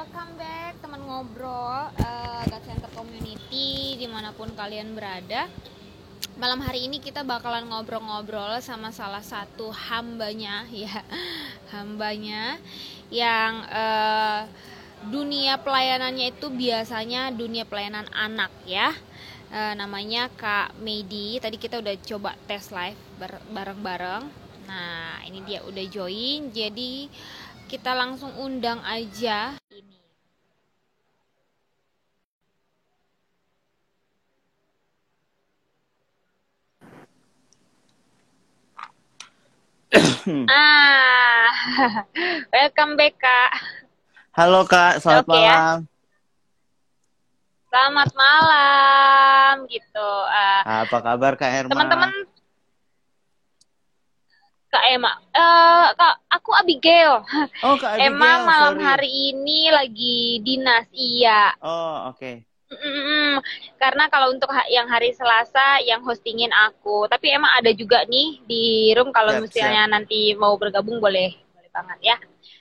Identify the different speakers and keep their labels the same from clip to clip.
Speaker 1: welcome back teman ngobrol uh, God Center Community di mana pun kalian berada. Malam hari ini kita bakalan ngobrol-ngobrol sama salah satu hambanya ya, hambanya yang uh, dunia pelayanannya itu biasanya dunia pelayanan anak ya. Uh, namanya Kak Medi. Tadi kita udah coba tes live bareng-bareng. Nah, ini dia udah join. Jadi kita langsung undang aja ini. ah, welcome back kak.
Speaker 2: Halo kak, selamat okay, ya. malam. Ya?
Speaker 1: Selamat malam gitu. Uh,
Speaker 2: Apa kabar kak Herma?
Speaker 1: Teman-teman Kak Emma. Uh, Kak, aku Abigail.
Speaker 2: Oh, Kak Abigail.
Speaker 1: Emma malam sorry. hari ini lagi dinas, iya.
Speaker 2: Oh, oke. Okay.
Speaker 1: Mm-mm. Karena kalau untuk yang hari Selasa yang hostingin aku, tapi emang ada juga nih di room kalau siap, misalnya siap. nanti mau bergabung boleh, boleh banget ya.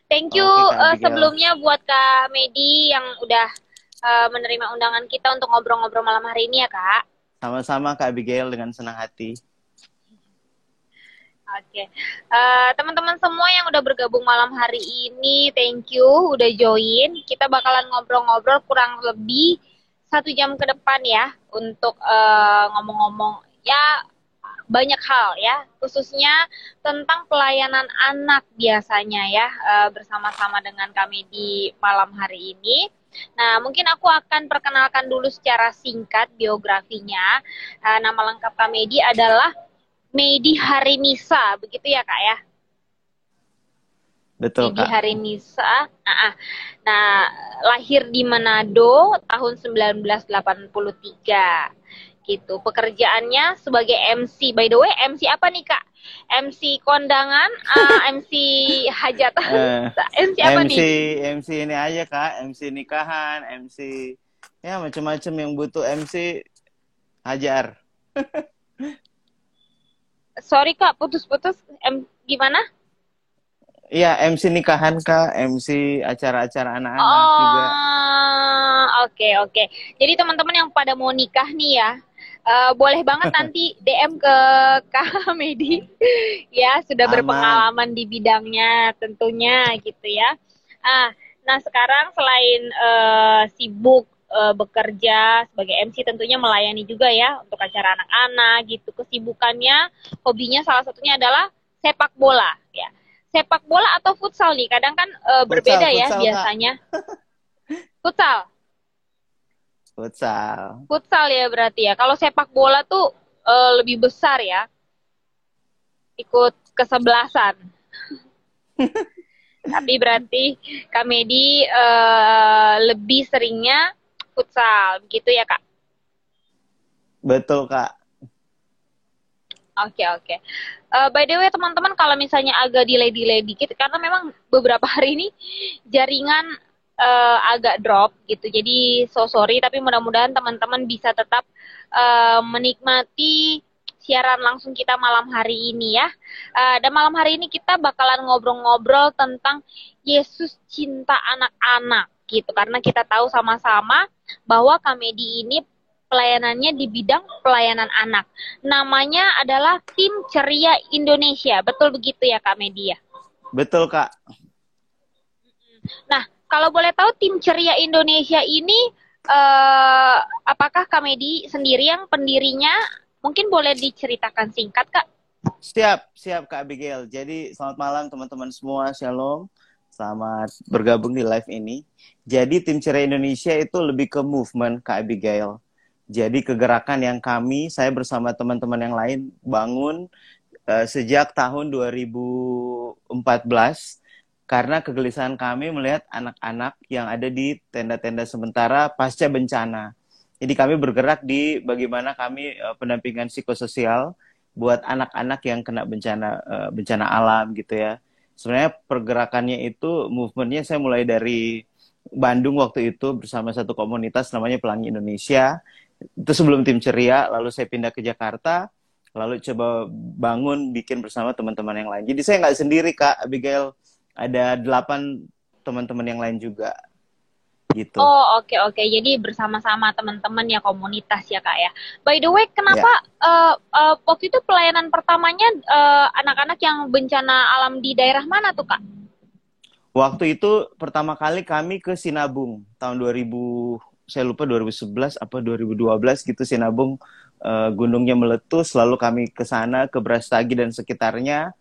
Speaker 1: Thank you okay, uh, sebelumnya buat Kak Medi yang udah uh, menerima undangan kita untuk ngobrol-ngobrol malam hari ini ya Kak.
Speaker 2: Sama-sama Kak Abigail dengan senang hati.
Speaker 1: Oke, okay. uh, teman-teman semua yang udah bergabung malam hari ini, thank you udah join. Kita bakalan ngobrol-ngobrol kurang lebih satu jam ke depan ya untuk uh, ngomong-ngomong ya banyak hal ya, khususnya tentang pelayanan anak biasanya ya uh, bersama-sama dengan kami di malam hari ini. Nah, mungkin aku akan perkenalkan dulu secara singkat biografinya. Uh, nama lengkap Kamedi adalah Medi Harinisa, begitu ya kak ya?
Speaker 2: Betul
Speaker 1: Medi Harinisa. Nah, nah, lahir di Manado tahun 1983 gitu. Pekerjaannya sebagai MC. By the way, MC apa nih kak? MC kondangan, uh, ah, MC hajatan, uh,
Speaker 2: MC apa MC, nih? MC ini aja kak, MC nikahan, MC ya macam-macam yang butuh MC hajar.
Speaker 1: sorry kak putus-putus em gimana
Speaker 2: Iya, MC nikahan kak, MC acara-acara anak-anak oh, juga.
Speaker 1: Oke okay, oke. Okay. Jadi teman-teman yang pada mau nikah nih ya, uh, boleh banget nanti DM ke Kak Medi, ya sudah Aman. berpengalaman di bidangnya tentunya gitu ya. Ah, nah sekarang selain uh, sibuk uh, bekerja sebagai MC tentunya melayani juga ya untuk acara anak-anak gitu. Kesibukannya, hobinya salah satunya adalah sepak bola ya. Sepak bola atau futsal nih, kadang kan uh, berbeda futsal, ya futsal, biasanya. futsal.
Speaker 2: Futsal.
Speaker 1: Futsal ya berarti ya. Kalau sepak bola tuh uh, lebih besar ya. Ikut kesebelasan. Tapi berarti Kamedi uh, lebih seringnya futsal, begitu ya kak?
Speaker 2: Betul kak.
Speaker 1: Oke okay, oke. Okay. Uh, by the way teman-teman kalau misalnya agak delay-delay dikit karena memang beberapa hari ini jaringan uh, agak drop gitu. Jadi so sorry tapi mudah-mudahan teman-teman bisa tetap uh, menikmati siaran langsung kita malam hari ini ya. Uh, dan malam hari ini kita bakalan ngobrol-ngobrol tentang Yesus cinta anak-anak gitu karena kita tahu sama-sama bahwa Kamedi ini pelayanannya di bidang pelayanan anak. Namanya adalah Tim Ceria Indonesia. Betul begitu ya Kak Media?
Speaker 2: Betul Kak.
Speaker 1: Nah, kalau boleh tahu Tim Ceria Indonesia ini eh, apakah Kak Medi sendiri yang pendirinya? Mungkin boleh diceritakan singkat Kak?
Speaker 2: Siap, siap Kak Abigail. Jadi selamat malam teman-teman semua. Shalom. Selamat bergabung di live ini. Jadi tim cerai Indonesia itu lebih ke movement Kak Abigail. Jadi kegerakan yang kami, saya bersama teman-teman yang lain bangun uh, sejak tahun 2014 karena kegelisahan kami melihat anak-anak yang ada di tenda-tenda sementara pasca bencana. Jadi kami bergerak di bagaimana kami uh, pendampingan psikososial buat anak-anak yang kena bencana uh, bencana alam gitu ya sebenarnya pergerakannya itu movementnya saya mulai dari Bandung waktu itu bersama satu komunitas namanya Pelangi Indonesia. Itu sebelum tim ceria lalu saya pindah ke Jakarta lalu coba bangun bikin bersama teman-teman yang lain. Jadi saya nggak sendiri kak Abigail. Ada delapan teman-teman yang lain juga gitu.
Speaker 1: Oh oke okay, oke, okay. jadi bersama-sama teman-teman ya komunitas ya kak ya. By the way, kenapa ya. uh, uh, waktu itu pelayanan pertamanya anak anak-anak yang bencana alam di daerah mana tuh kak?
Speaker 2: Waktu itu pertama kali kami ke Sinabung tahun 2000 saya lupa 2011 apa 2012 gitu Sinabung uh, gunungnya meletus lalu kami ke sana ke Brastagi dan sekitarnya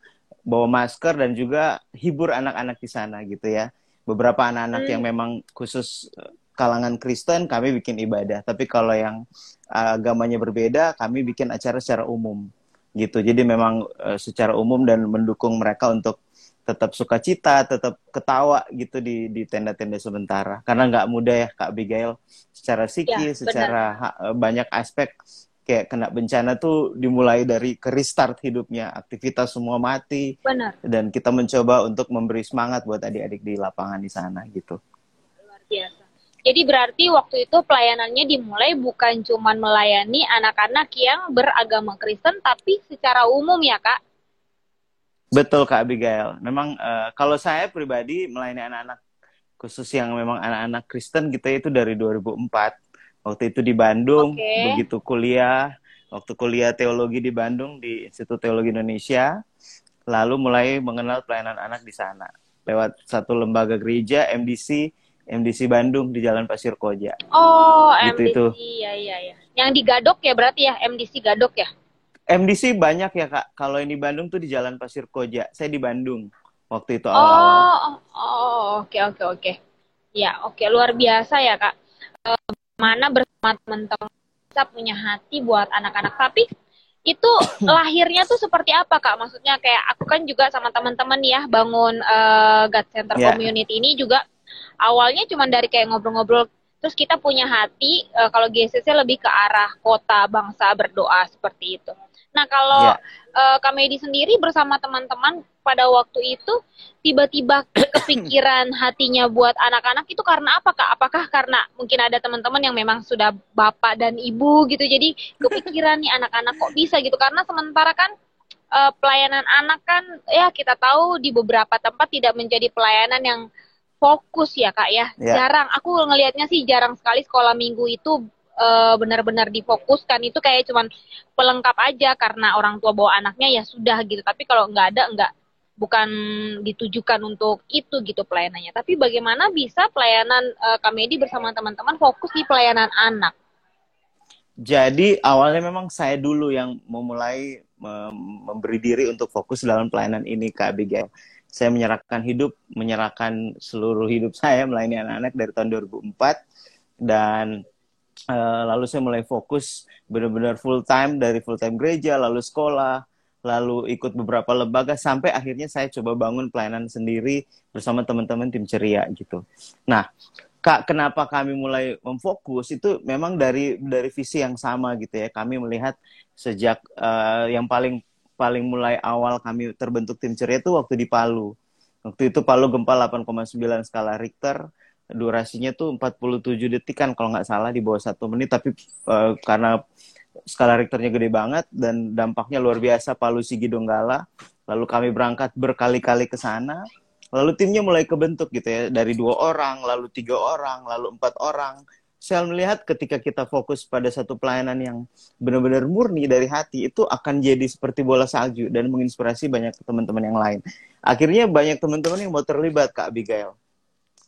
Speaker 2: bawa masker dan juga hibur anak-anak di sana gitu ya beberapa anak-anak hmm. yang memang khusus eh, kalangan Kristen kami bikin ibadah. Tapi kalau yang agamanya berbeda kami bikin acara secara umum. Gitu. Jadi memang uh, secara umum dan mendukung mereka untuk tetap sukacita, tetap ketawa gitu di di tenda-tenda sementara. Karena nggak mudah ya Kak Abigail. Secara psikis, ya, secara ha, eh, banyak aspek kayak kena bencana tuh dimulai dari ke restart hidupnya, aktivitas semua mati.
Speaker 1: Benar.
Speaker 2: Dan kita mencoba untuk memberi semangat buat adik-adik di lapangan di sana gitu.
Speaker 1: Luar biasa. Jadi berarti waktu itu pelayanannya dimulai bukan cuma melayani anak-anak yang beragama Kristen, tapi secara umum ya kak,
Speaker 2: Betul Kak Abigail. Memang uh, kalau saya pribadi melayani anak-anak khusus yang memang anak-anak Kristen kita itu dari 2004. Waktu itu di Bandung, okay. begitu kuliah, waktu kuliah teologi di Bandung di Institut Teologi Indonesia, lalu mulai mengenal pelayanan anak di sana lewat satu lembaga gereja MDC MDC Bandung di Jalan Pasir Koja.
Speaker 1: Oh, gitu MDC, itu. iya iya iya. Yang di Gadok ya berarti ya MDC Gadok ya?
Speaker 2: MDC banyak ya kak. Kalau ini Bandung tuh di Jalan Pasir Koja. Saya di Bandung waktu itu
Speaker 1: awal-awal. Oh, oh, oke oke oke. Ya, oke luar biasa ya kak. Mana bersama teman-teman bisa punya hati buat anak-anak. Tapi itu lahirnya tuh seperti apa kak? Maksudnya kayak aku kan juga sama teman-teman ya bangun uh, God Center yeah. Community ini juga awalnya cuma dari kayak ngobrol-ngobrol terus kita punya hati uh, kalau GCC lebih ke arah kota bangsa berdoa seperti itu Nah, kalau yeah. Ya. uh, Kamedi sendiri bersama teman-teman pada waktu itu tiba-tiba kepikiran hatinya buat anak-anak itu karena apa Kak? Apakah karena mungkin ada teman-teman yang memang sudah bapak dan ibu gitu jadi kepikiran nih anak-anak kok bisa gitu karena sementara kan uh, pelayanan anak kan ya kita tahu di beberapa tempat tidak menjadi pelayanan yang fokus ya Kak ya. Yeah. Jarang aku ngelihatnya sih jarang sekali sekolah minggu itu uh, benar-benar difokuskan itu kayak cuman pelengkap aja karena orang tua bawa anaknya ya sudah gitu. Tapi kalau nggak ada nggak bukan ditujukan untuk itu gitu pelayanannya. Tapi bagaimana bisa pelayanan uh, Kamedi bersama teman-teman fokus di pelayanan anak?
Speaker 2: Jadi awalnya memang saya dulu yang memulai memberi diri untuk fokus dalam pelayanan ini Kak Abigail. Saya menyerahkan hidup, menyerahkan seluruh hidup saya melayani anak-anak dari tahun 2004 dan Uh, lalu saya mulai fokus benar-benar full time dari full time gereja, lalu sekolah, lalu ikut beberapa lembaga sampai akhirnya saya coba bangun pelayanan sendiri bersama teman-teman tim ceria gitu. Nah, Kak, kenapa kami mulai memfokus itu memang dari dari visi yang sama gitu ya. Kami melihat sejak uh, yang paling paling mulai awal kami terbentuk tim ceria itu waktu di Palu. Waktu itu Palu gempa 8,9 skala Richter durasinya tuh 47 detik kan kalau nggak salah di bawah satu menit. Tapi uh, karena skala Richternya gede banget dan dampaknya luar biasa Palu Sigi Donggala lalu kami berangkat berkali-kali ke sana. Lalu timnya mulai kebentuk gitu ya dari dua orang lalu tiga orang lalu empat orang. Saya melihat ketika kita fokus pada satu pelayanan yang benar-benar murni dari hati itu akan jadi seperti bola salju dan menginspirasi banyak teman-teman yang lain. Akhirnya banyak teman-teman yang mau terlibat Kak Abigail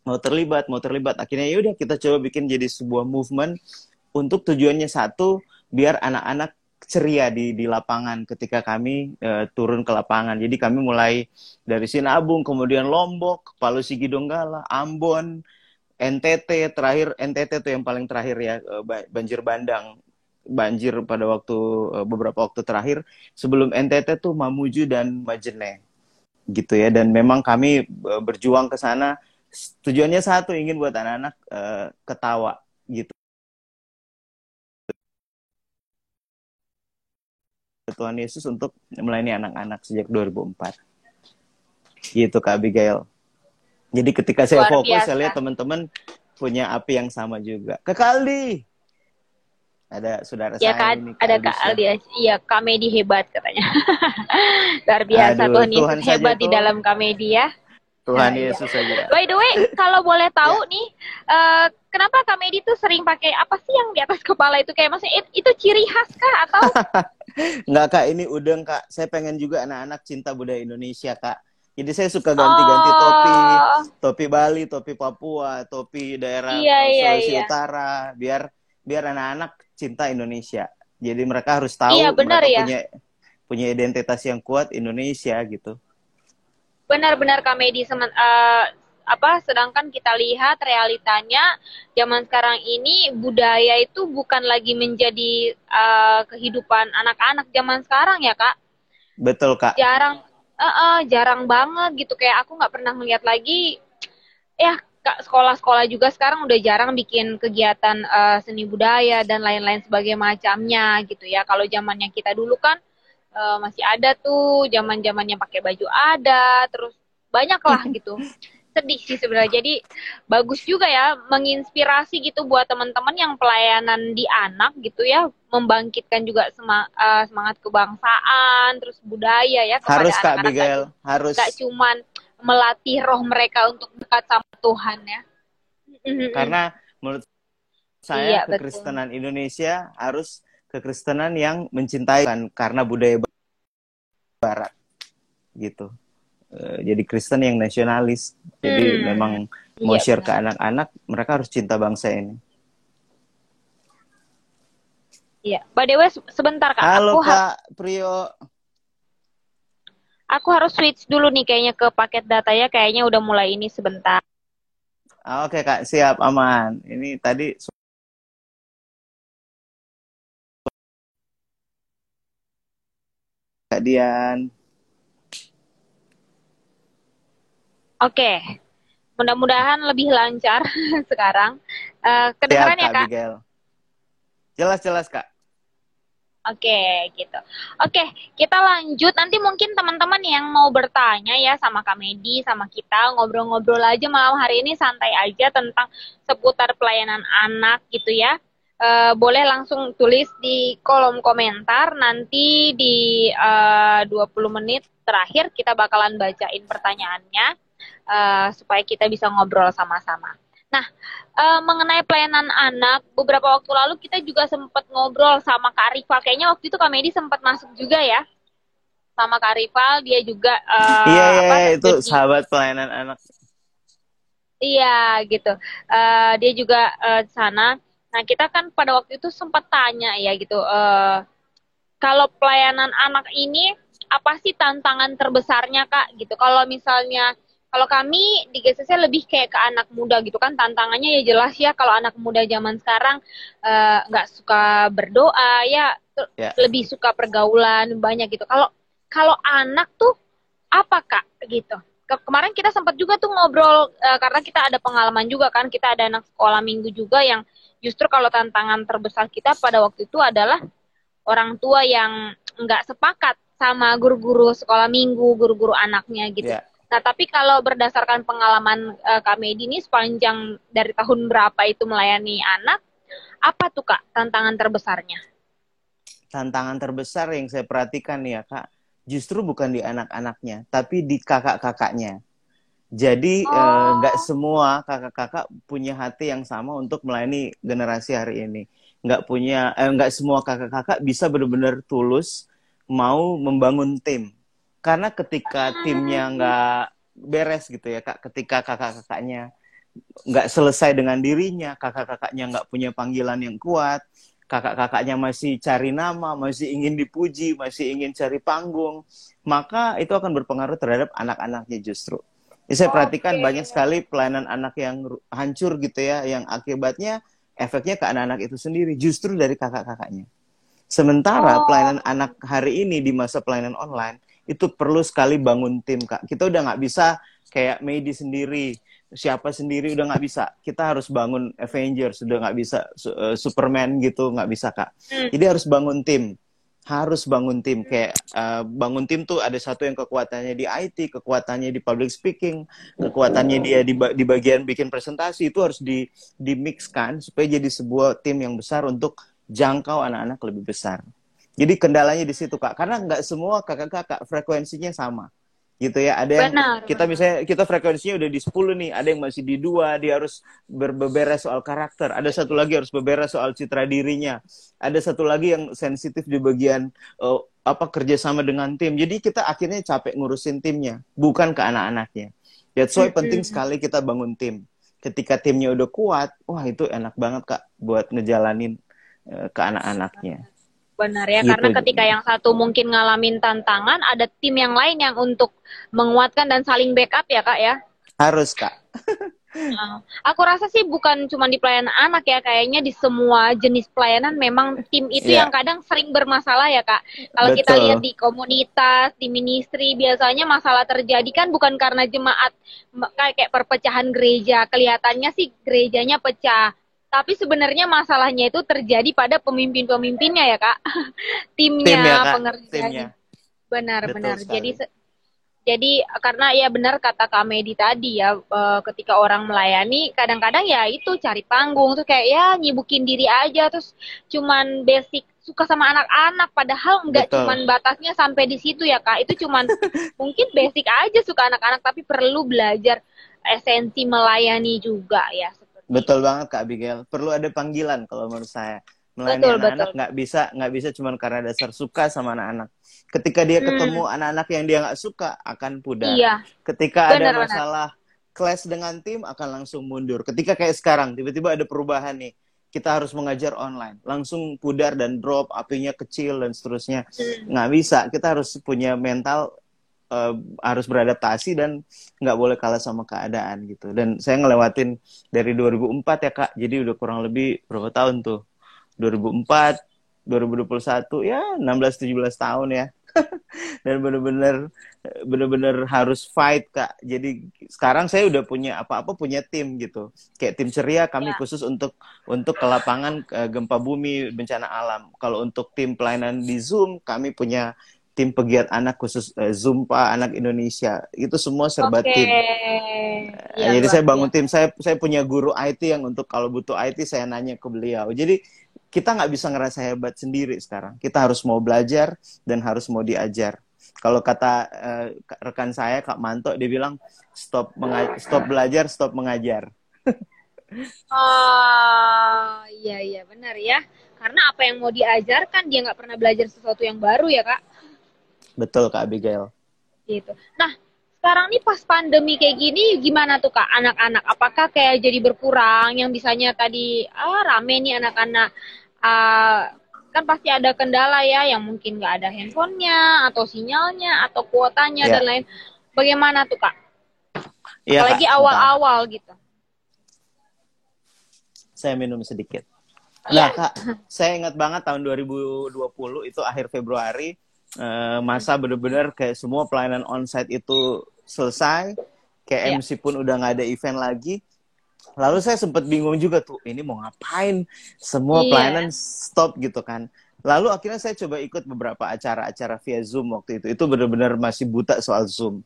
Speaker 2: mau terlibat mau terlibat. Akhirnya yaudah kita coba bikin jadi sebuah movement untuk tujuannya satu biar anak-anak ceria di di lapangan ketika kami uh, turun ke lapangan. Jadi kami mulai dari Sinabung, kemudian Lombok, Palu Sigi Donggala, Ambon, NTT, terakhir NTT itu yang paling terakhir ya uh, banjir bandang. Banjir pada waktu uh, beberapa waktu terakhir. Sebelum NTT tuh Mamuju dan Majene. Gitu ya dan memang kami berjuang ke sana tujuannya satu ingin buat anak-anak uh, ketawa gitu. Tuhan Yesus untuk melayani anak-anak sejak 2004 gitu Kak Abigail. Jadi ketika saya Luar fokus biasa. saya lihat teman-teman punya api yang sama juga. Kak Aldi! Ada saudara
Speaker 1: ya,
Speaker 2: saya
Speaker 1: ini ada Kak Aldi. Iya Kamedi hebat katanya. Luar biasa Aduh, Tuhan Yesus hebat di dalam Kamedi ya
Speaker 2: Tuhan iya. Yesus aja.
Speaker 1: By the way, kalau boleh tahu ya. nih, uh, kenapa Kak Medi tuh sering pakai apa sih yang di atas kepala itu kayak maksudnya itu, itu ciri khas kah atau?
Speaker 2: Enggak kak, ini udeng kak. Saya pengen juga anak-anak cinta budaya Indonesia kak. Jadi saya suka ganti-ganti oh. topi, topi Bali, topi Papua, topi daerah iya, iya Sulawesi iya. Utara, biar biar anak-anak cinta Indonesia. Jadi mereka harus tahu iya, benar, mereka ya. punya punya identitas yang kuat Indonesia gitu.
Speaker 1: Benar-benar Kamedi semen, uh, apa sedangkan kita lihat realitanya zaman sekarang ini budaya itu bukan lagi menjadi uh, kehidupan anak-anak zaman sekarang ya kak.
Speaker 2: Betul kak.
Speaker 1: Jarang uh, uh, jarang banget gitu. Kayak aku nggak pernah melihat lagi ya sekolah-sekolah juga sekarang udah jarang bikin kegiatan uh, seni budaya dan lain-lain sebagai macamnya gitu ya. Kalau zamannya kita dulu kan uh, masih ada tuh zaman zamannya pakai baju ada terus banyak lah gitu. Sedih sih sebenarnya. Jadi bagus juga ya menginspirasi gitu buat teman-teman yang pelayanan di anak gitu ya membangkitkan juga semangat, uh, semangat kebangsaan terus budaya ya
Speaker 2: kepada harus anak-anak Kak Bigel harus.
Speaker 1: Gak cuman melatih roh mereka untuk dekat sama Tuhan ya.
Speaker 2: Karena menurut saya iya, kekristenan betul. Indonesia harus kekristenan yang mencintai kan karena budaya barat gitu uh, jadi Kristen yang nasionalis jadi hmm. memang mau iya, share benar. ke anak-anak mereka harus cinta bangsa ini
Speaker 1: Iya, Mbak Dewa sebentar Kak.
Speaker 2: Halo aku Kak Prio.
Speaker 1: Aku harus switch dulu nih kayaknya ke paket data ya, kayaknya udah mulai ini sebentar.
Speaker 2: Ah, oke Kak, siap aman. Ini tadi Kak Dian.
Speaker 1: Oke, mudah-mudahan lebih lancar sekarang. Uh, kedengaran ya Kak?
Speaker 2: Jelas-jelas Kak.
Speaker 1: Oke, gitu. Oke, kita lanjut. Nanti mungkin teman-teman yang mau bertanya ya sama Kak Medi, sama kita ngobrol-ngobrol aja malam hari ini santai aja tentang seputar pelayanan anak gitu ya. E, boleh langsung tulis di kolom komentar. Nanti di eh, 20 menit terakhir kita bakalan bacain pertanyaannya e, supaya kita bisa ngobrol sama-sama. Nah, uh, mengenai pelayanan anak, beberapa waktu lalu kita juga sempat ngobrol sama Kak Rival. Kayaknya waktu itu Kak Medi sempat masuk juga ya sama Kak Rival. Dia juga
Speaker 2: uh, iya, iya, apa, iya, itu jadi, sahabat pelayanan anak.
Speaker 1: Iya, gitu. Uh, dia juga uh, sana. Nah, kita kan pada waktu itu sempat tanya ya gitu. Uh, kalau pelayanan anak ini apa sih tantangan terbesarnya Kak? Gitu. Kalau misalnya kalau kami di GCC lebih kayak ke anak muda gitu kan tantangannya ya jelas ya kalau anak muda zaman sekarang eh, nggak uh, suka berdoa ya yeah. lebih suka pergaulan banyak gitu. Kalau kalau anak tuh apa kak gitu? Ke kemarin kita sempat juga tuh ngobrol uh, karena kita ada pengalaman juga kan kita ada anak sekolah minggu juga yang justru kalau tantangan terbesar kita pada waktu itu adalah orang tua yang nggak sepakat sama guru-guru sekolah minggu, guru-guru anaknya gitu. Yeah Nah, tapi kalau berdasarkan pengalaman uh, Kak Medi ini sepanjang dari tahun berapa itu melayani anak, apa tuh Kak tantangan terbesarnya?
Speaker 2: Tantangan terbesar yang saya perhatikan ya Kak, justru bukan di anak-anaknya, tapi di kakak-kakaknya. Jadi oh. eh, nggak oh. semua kakak-kakak punya hati yang sama untuk melayani generasi hari ini. Nggak punya, eh, nggak semua kakak-kakak bisa benar-benar tulus mau membangun tim karena ketika timnya nggak beres gitu ya kak ketika kakak-kakaknya nggak selesai dengan dirinya kakak-kakaknya nggak punya panggilan yang kuat kakak-kakaknya masih cari nama masih ingin dipuji masih ingin cari panggung maka itu akan berpengaruh terhadap anak-anaknya justru ya, saya perhatikan okay. banyak sekali pelayanan anak yang hancur gitu ya yang akibatnya efeknya ke anak-anak itu sendiri justru dari kakak-kakaknya sementara oh. pelayanan anak hari ini di masa pelayanan online itu perlu sekali bangun tim kak kita udah nggak bisa kayak Medi sendiri siapa sendiri udah nggak bisa kita harus bangun Avengers sudah nggak bisa uh, Superman gitu nggak bisa kak hmm. jadi harus bangun tim harus bangun tim. Kayak uh, bangun tim tuh ada satu yang kekuatannya di IT kekuatannya di public speaking kekuatannya dia di, di bagian bikin presentasi. Itu harus di di mix kan supaya jadi sebuah tim yang besar untuk jangkau anak-anak lebih besar. Jadi kendalanya di situ kak, karena nggak semua kakak-kakak frekuensinya sama. Gitu ya. Ada yang
Speaker 1: Benar,
Speaker 2: kita
Speaker 1: benar.
Speaker 2: misalnya kita frekuensinya udah di 10 nih, ada yang masih di dua, dia harus ber- beberes soal karakter. Ada satu lagi harus beberes soal citra dirinya. Ada satu lagi yang sensitif di bagian eh, apa kerjasama dengan tim. Jadi kita akhirnya capek ngurusin timnya, bukan ke anak-anaknya. That's why penting sekali kita bangun tim. Ketika timnya udah kuat, wah itu enak banget kak buat ngejalanin eh, ke anak-anaknya.
Speaker 1: Benar ya,
Speaker 2: Gitu.
Speaker 1: karena ketika yang satu mungkin ngalamin tantangan, ada tim yang lain yang untuk menguatkan dan saling backup ya kak ya.
Speaker 2: Harus kak.
Speaker 1: Nah, aku rasa sih bukan cuma di pelayanan anak ya, kayaknya di semua jenis pelayanan memang tim itu
Speaker 2: Iya.
Speaker 1: yang kadang sering bermasalah ya kak. Kalau kita lihat di komunitas, di ministry, biasanya masalah terjadi kan bukan karena jemaat kayak perpecahan gereja. Kelihatannya sih gerejanya pecah. Tapi sebenarnya masalahnya itu terjadi pada pemimpin-pemimpinnya ya kak. Timnya,
Speaker 2: Tim ya kak.
Speaker 1: pengerjanya.
Speaker 2: Timnya.
Speaker 1: Benar,
Speaker 2: Betul
Speaker 1: benar.
Speaker 2: sekali.
Speaker 1: Jadi jadi karena ya benar kata Kak Medi tadi ya eh, ketika orang melayani kadang-kadang ya itu cari panggung tuh kayak ya nyibukin diri aja terus cuman basic suka sama anak-anak padahal nggak
Speaker 2: Betul.
Speaker 1: cuman batasnya sampai di situ ya Kak. Itu cuman mungkin basic aja suka anak-anak tapi perlu belajar esensi melayani juga ya
Speaker 2: Betul banget Kak Abigail. Perlu ada panggilan kalau menurut saya. Melayani anak-anak nggak bisa nggak bisa cuma karena dasar suka sama anak-anak. Ketika dia
Speaker 1: Hmm.
Speaker 2: ketemu anak-anak yang dia nggak suka akan pudar.
Speaker 1: Iya,
Speaker 2: Ketika
Speaker 1: Benar,
Speaker 2: ada
Speaker 1: benar.
Speaker 2: masalah clash dengan tim akan langsung mundur. Ketika kayak sekarang tiba-tiba ada perubahan nih. Kita harus mengajar online, langsung pudar dan drop, apinya kecil dan seterusnya.
Speaker 1: Hmm.
Speaker 2: Nggak bisa. Kita harus punya mental eh, harus beradaptasi dan nggak boleh kalah sama keadaan gitu. Dan saya ngelewatin dari 2004 ya kak, jadi udah kurang lebih berapa tahun tuh? 2004, 2021 ya 16-17 tahun ya. Dan bener-bener bener-bener harus fight kak. Jadi sekarang saya udah punya apa-apa punya tim gitu. Kayak tim ceria kami
Speaker 1: Ya.
Speaker 2: khusus untuk untuk ke lapangan eh, gempa bumi bencana alam. Kalau untuk tim pelayanan di Zoom kami punya tim pegiat anak khusus eh, Zumpa anak Indonesia. Itu semua serba
Speaker 1: Oke.
Speaker 2: tim.
Speaker 1: Iya,
Speaker 2: Jadi saya bangun
Speaker 1: biasa.
Speaker 2: tim. Saya saya punya guru IT yang untuk kalau butuh IT saya nanya ke beliau. Jadi kita nggak bisa ngerasa hebat sendiri sekarang. Kita harus mau belajar dan harus mau diajar. Kalau kata eh, rekan saya Kak Manto, dia bilang stop stop belajar, stop mengajar.
Speaker 1: Oh, iya iya benar ya. Karena apa yang mau diajarkan dia nggak pernah belajar sesuatu yang baru ya kak.
Speaker 2: Betul Kak Abigail.
Speaker 1: Gitu. Nah sekarang nih pas pandemi kayak gini gimana tuh kak anak-anak? Apakah kayak jadi berkurang? Yang bisanya tadi ah rame nih anak-anak. Ah, kan pasti ada kendala ya yang mungkin nggak ada handphonenya atau sinyalnya atau kuotanya
Speaker 2: Ya.
Speaker 1: dan lain. Bagaimana tuh kak?
Speaker 2: Iya,
Speaker 1: Apalagi awal-awal gitu.
Speaker 2: Saya minum sedikit.
Speaker 1: Iya.
Speaker 2: Nah, Kak, saya ingat banget tahun 2020 itu akhir Februari eh, masa bener-bener kayak semua pelayanan onsite itu selesai, kayak
Speaker 1: Iya.
Speaker 2: MC pun udah nggak ada event lagi. Lalu saya sempat bingung juga tuh, ini mau ngapain? Semua
Speaker 1: Iya.
Speaker 2: pelayanan stop gitu kan. Lalu akhirnya saya coba ikut beberapa acara-acara via Zoom waktu itu. Itu benar-benar masih buta soal Zoom.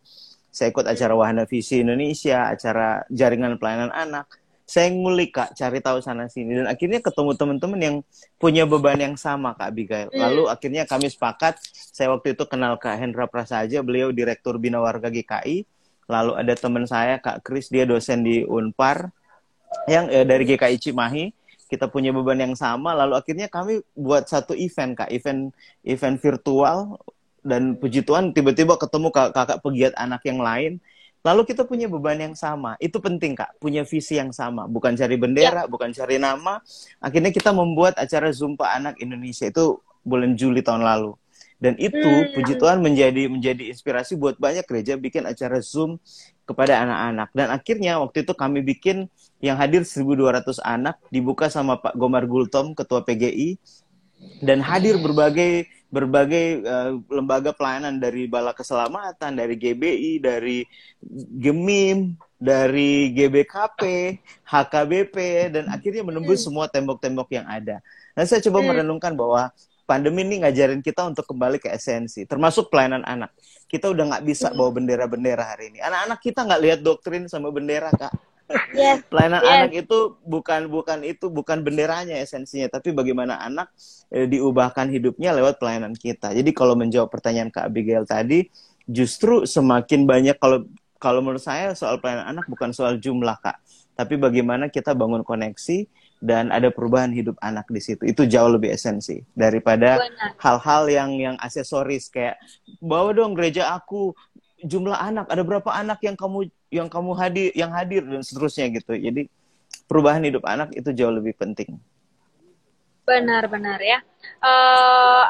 Speaker 2: Saya ikut acara Wahana Visi Indonesia, acara jaringan pelayanan anak. Saya ngulik kak, cari tahu sana sini dan akhirnya ketemu teman-teman yang punya beban yang sama kak Abigail.
Speaker 1: Hmm.
Speaker 2: Lalu akhirnya kami sepakat. Saya waktu itu kenal kak Hendra Prasaja, beliau direktur Bina Warga GKI. Lalu ada teman saya kak Kris, dia dosen di Unpar yang eh, dari GKI Cimahi. Kita punya beban yang sama. Lalu akhirnya kami buat satu event kak, event event virtual dan puji Tuhan tiba-tiba ketemu kak- kakak pegiat anak yang lain. Lalu kita punya beban yang sama. Itu penting, Kak. Punya visi yang sama. Bukan cari bendera, bukan cari nama. Akhirnya kita membuat acara Zumpa Anak Indonesia. Itu bulan Juli tahun lalu. Dan itu,
Speaker 1: Hmm.
Speaker 2: puji Tuhan, menjadi menjadi inspirasi buat banyak gereja bikin acara Zoom kepada anak-anak. Dan akhirnya waktu itu kami bikin yang hadir 1.200 anak, dibuka sama Pak Gomar Gultom, Ketua PGI, dan hadir berbagai berbagai eh, lembaga pelayanan dari Bala Keselamatan, dari GBI, dari Gemim, dari GBKP, HKBP, dan akhirnya menembus semua tembok-tembok yang ada. Nah, saya coba
Speaker 1: Hmm.
Speaker 2: merenungkan bahwa pandemi ini ngajarin kita untuk kembali ke esensi, termasuk pelayanan anak. Kita udah nggak bisa bawa bendera-bendera hari ini. Anak-anak kita nggak lihat doktrin sama bendera, Kak.
Speaker 1: Yes.
Speaker 2: Pelayanan
Speaker 1: Yes.
Speaker 2: anak itu bukan bukan itu bukan benderanya esensinya, tapi bagaimana anak eh, diubahkan hidupnya lewat pelayanan kita. Jadi kalau menjawab pertanyaan Kak Abigail tadi, justru semakin banyak kalau kalau menurut saya soal pelayanan anak bukan soal jumlah kak, tapi bagaimana kita bangun koneksi dan ada perubahan hidup anak di situ. Itu jauh lebih esensi daripada hal-hal yang yang aksesoris kayak bawa dong gereja aku jumlah anak ada berapa anak yang kamu yang kamu hadir yang hadir dan seterusnya gitu. Jadi perubahan hidup anak itu jauh lebih penting.
Speaker 1: Benar-benar ya. Uh,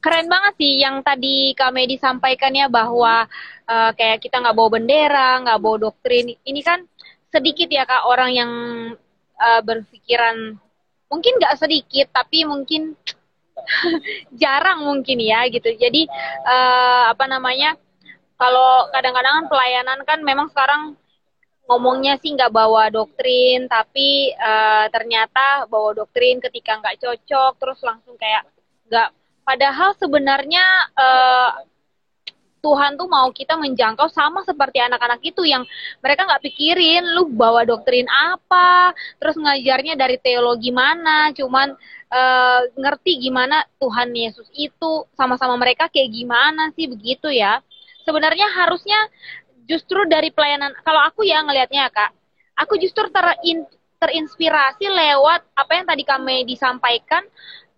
Speaker 1: keren banget sih yang tadi kami disampaikan ya bahwa uh, kayak kita nggak bawa bendera, nggak bawa doktrin. Ini kan sedikit ya kak orang yang uh, berpikiran mungkin nggak sedikit tapi mungkin jarang mungkin ya gitu. Jadi uh, apa namanya? Kalau kadang-kadang kan pelayanan kan memang sekarang ngomongnya sih nggak bawa doktrin, tapi uh, ternyata bawa doktrin ketika nggak cocok, terus langsung kayak nggak. Padahal sebenarnya uh, Tuhan tuh mau kita menjangkau sama seperti anak-anak itu yang mereka nggak pikirin lu bawa doktrin apa, terus ngajarnya dari teologi mana, cuman uh, ngerti gimana Tuhan Yesus itu sama-sama mereka kayak gimana sih begitu ya. Sebenarnya harusnya justru dari pelayanan kalau aku ya ngelihatnya kak, aku justru terin, terinspirasi lewat apa yang tadi kami disampaikan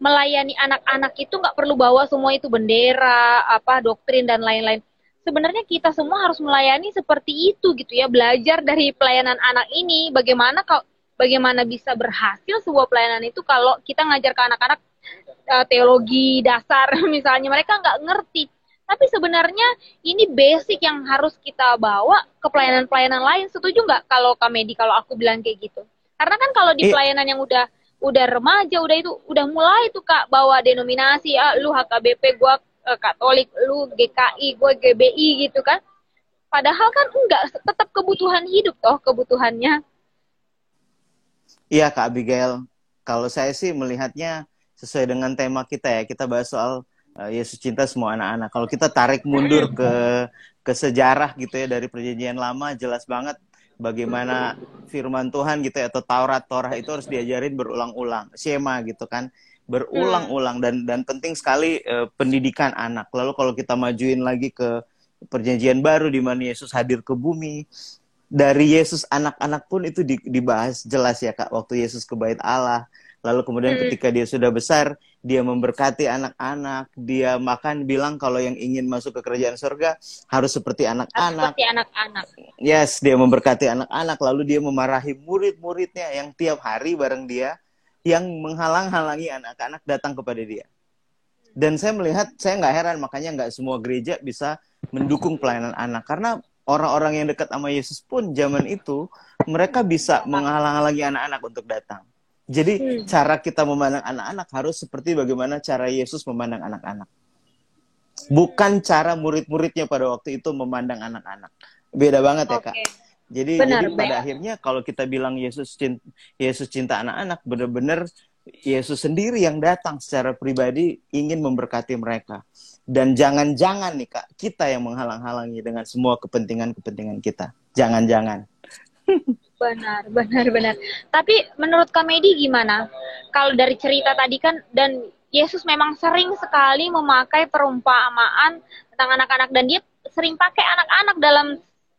Speaker 1: melayani anak-anak itu nggak perlu bawa semua itu bendera, apa doktrin dan lain-lain. Sebenarnya kita semua harus melayani seperti itu gitu ya, belajar dari pelayanan anak ini bagaimana kalau bagaimana bisa berhasil sebuah pelayanan itu kalau kita ngajar ke anak-anak uh, teologi dasar misalnya mereka nggak ngerti. Tapi sebenarnya ini basic yang harus kita bawa ke pelayanan-pelayanan lain. Setuju nggak kalau Kamedi kalau aku bilang kayak gitu? Karena kan kalau di pelayanan yang udah udah remaja udah itu udah mulai tuh kak bawa denominasi ah lu HKBP gua uh, Katolik lu GKI gua GBI gitu kan. Padahal kan enggak tetap kebutuhan hidup toh kebutuhannya.
Speaker 2: Iya kak Abigail. Kalau saya sih melihatnya sesuai dengan tema kita ya. Kita bahas soal Yesus cinta semua anak-anak kalau kita tarik mundur ke ke sejarah gitu ya dari perjanjian lama jelas banget bagaimana firman Tuhan gitu ya, atau Taurat Torah itu harus diajarin berulang-ulang, skema gitu kan, berulang-ulang dan dan penting sekali uh, pendidikan anak. Lalu kalau kita majuin lagi ke perjanjian baru di mana Yesus hadir ke bumi, dari Yesus anak-anak pun itu dibahas jelas ya kak, waktu Yesus ke bait Allah. Lalu kemudian hmm. ketika dia sudah besar, dia memberkati anak-anak, dia makan bilang kalau yang ingin masuk ke kerajaan surga harus seperti anak-anak.
Speaker 1: Seperti anak-anak.
Speaker 2: Yes, dia memberkati anak-anak, lalu dia memarahi murid-muridnya yang tiap hari bareng dia, yang menghalang-halangi anak-anak datang kepada dia. Dan saya melihat, saya nggak heran makanya nggak semua gereja bisa mendukung pelayanan anak karena orang-orang yang dekat sama Yesus pun zaman itu mereka bisa menghalang-halangi anak-anak untuk datang. Jadi hmm. cara kita memandang anak-anak harus seperti bagaimana cara Yesus memandang anak-anak. Bukan cara murid-muridnya pada waktu itu memandang anak-anak. Beda banget okay. ya kak. Jadi, Benar, jadi pada akhirnya kalau kita bilang Yesus cinta, Yesus cinta anak-anak, benar-benar Yesus sendiri yang datang secara pribadi ingin memberkati mereka. Dan jangan-jangan nih kak, kita yang menghalang-halangi dengan semua kepentingan-kepentingan kita. Jangan-jangan.
Speaker 1: Benar, benar, benar. Tapi menurut Kamedi gimana? Kalau dari cerita tadi kan dan Yesus memang sering sekali memakai perumpamaan tentang anak-anak dan dia sering pakai anak-anak dalam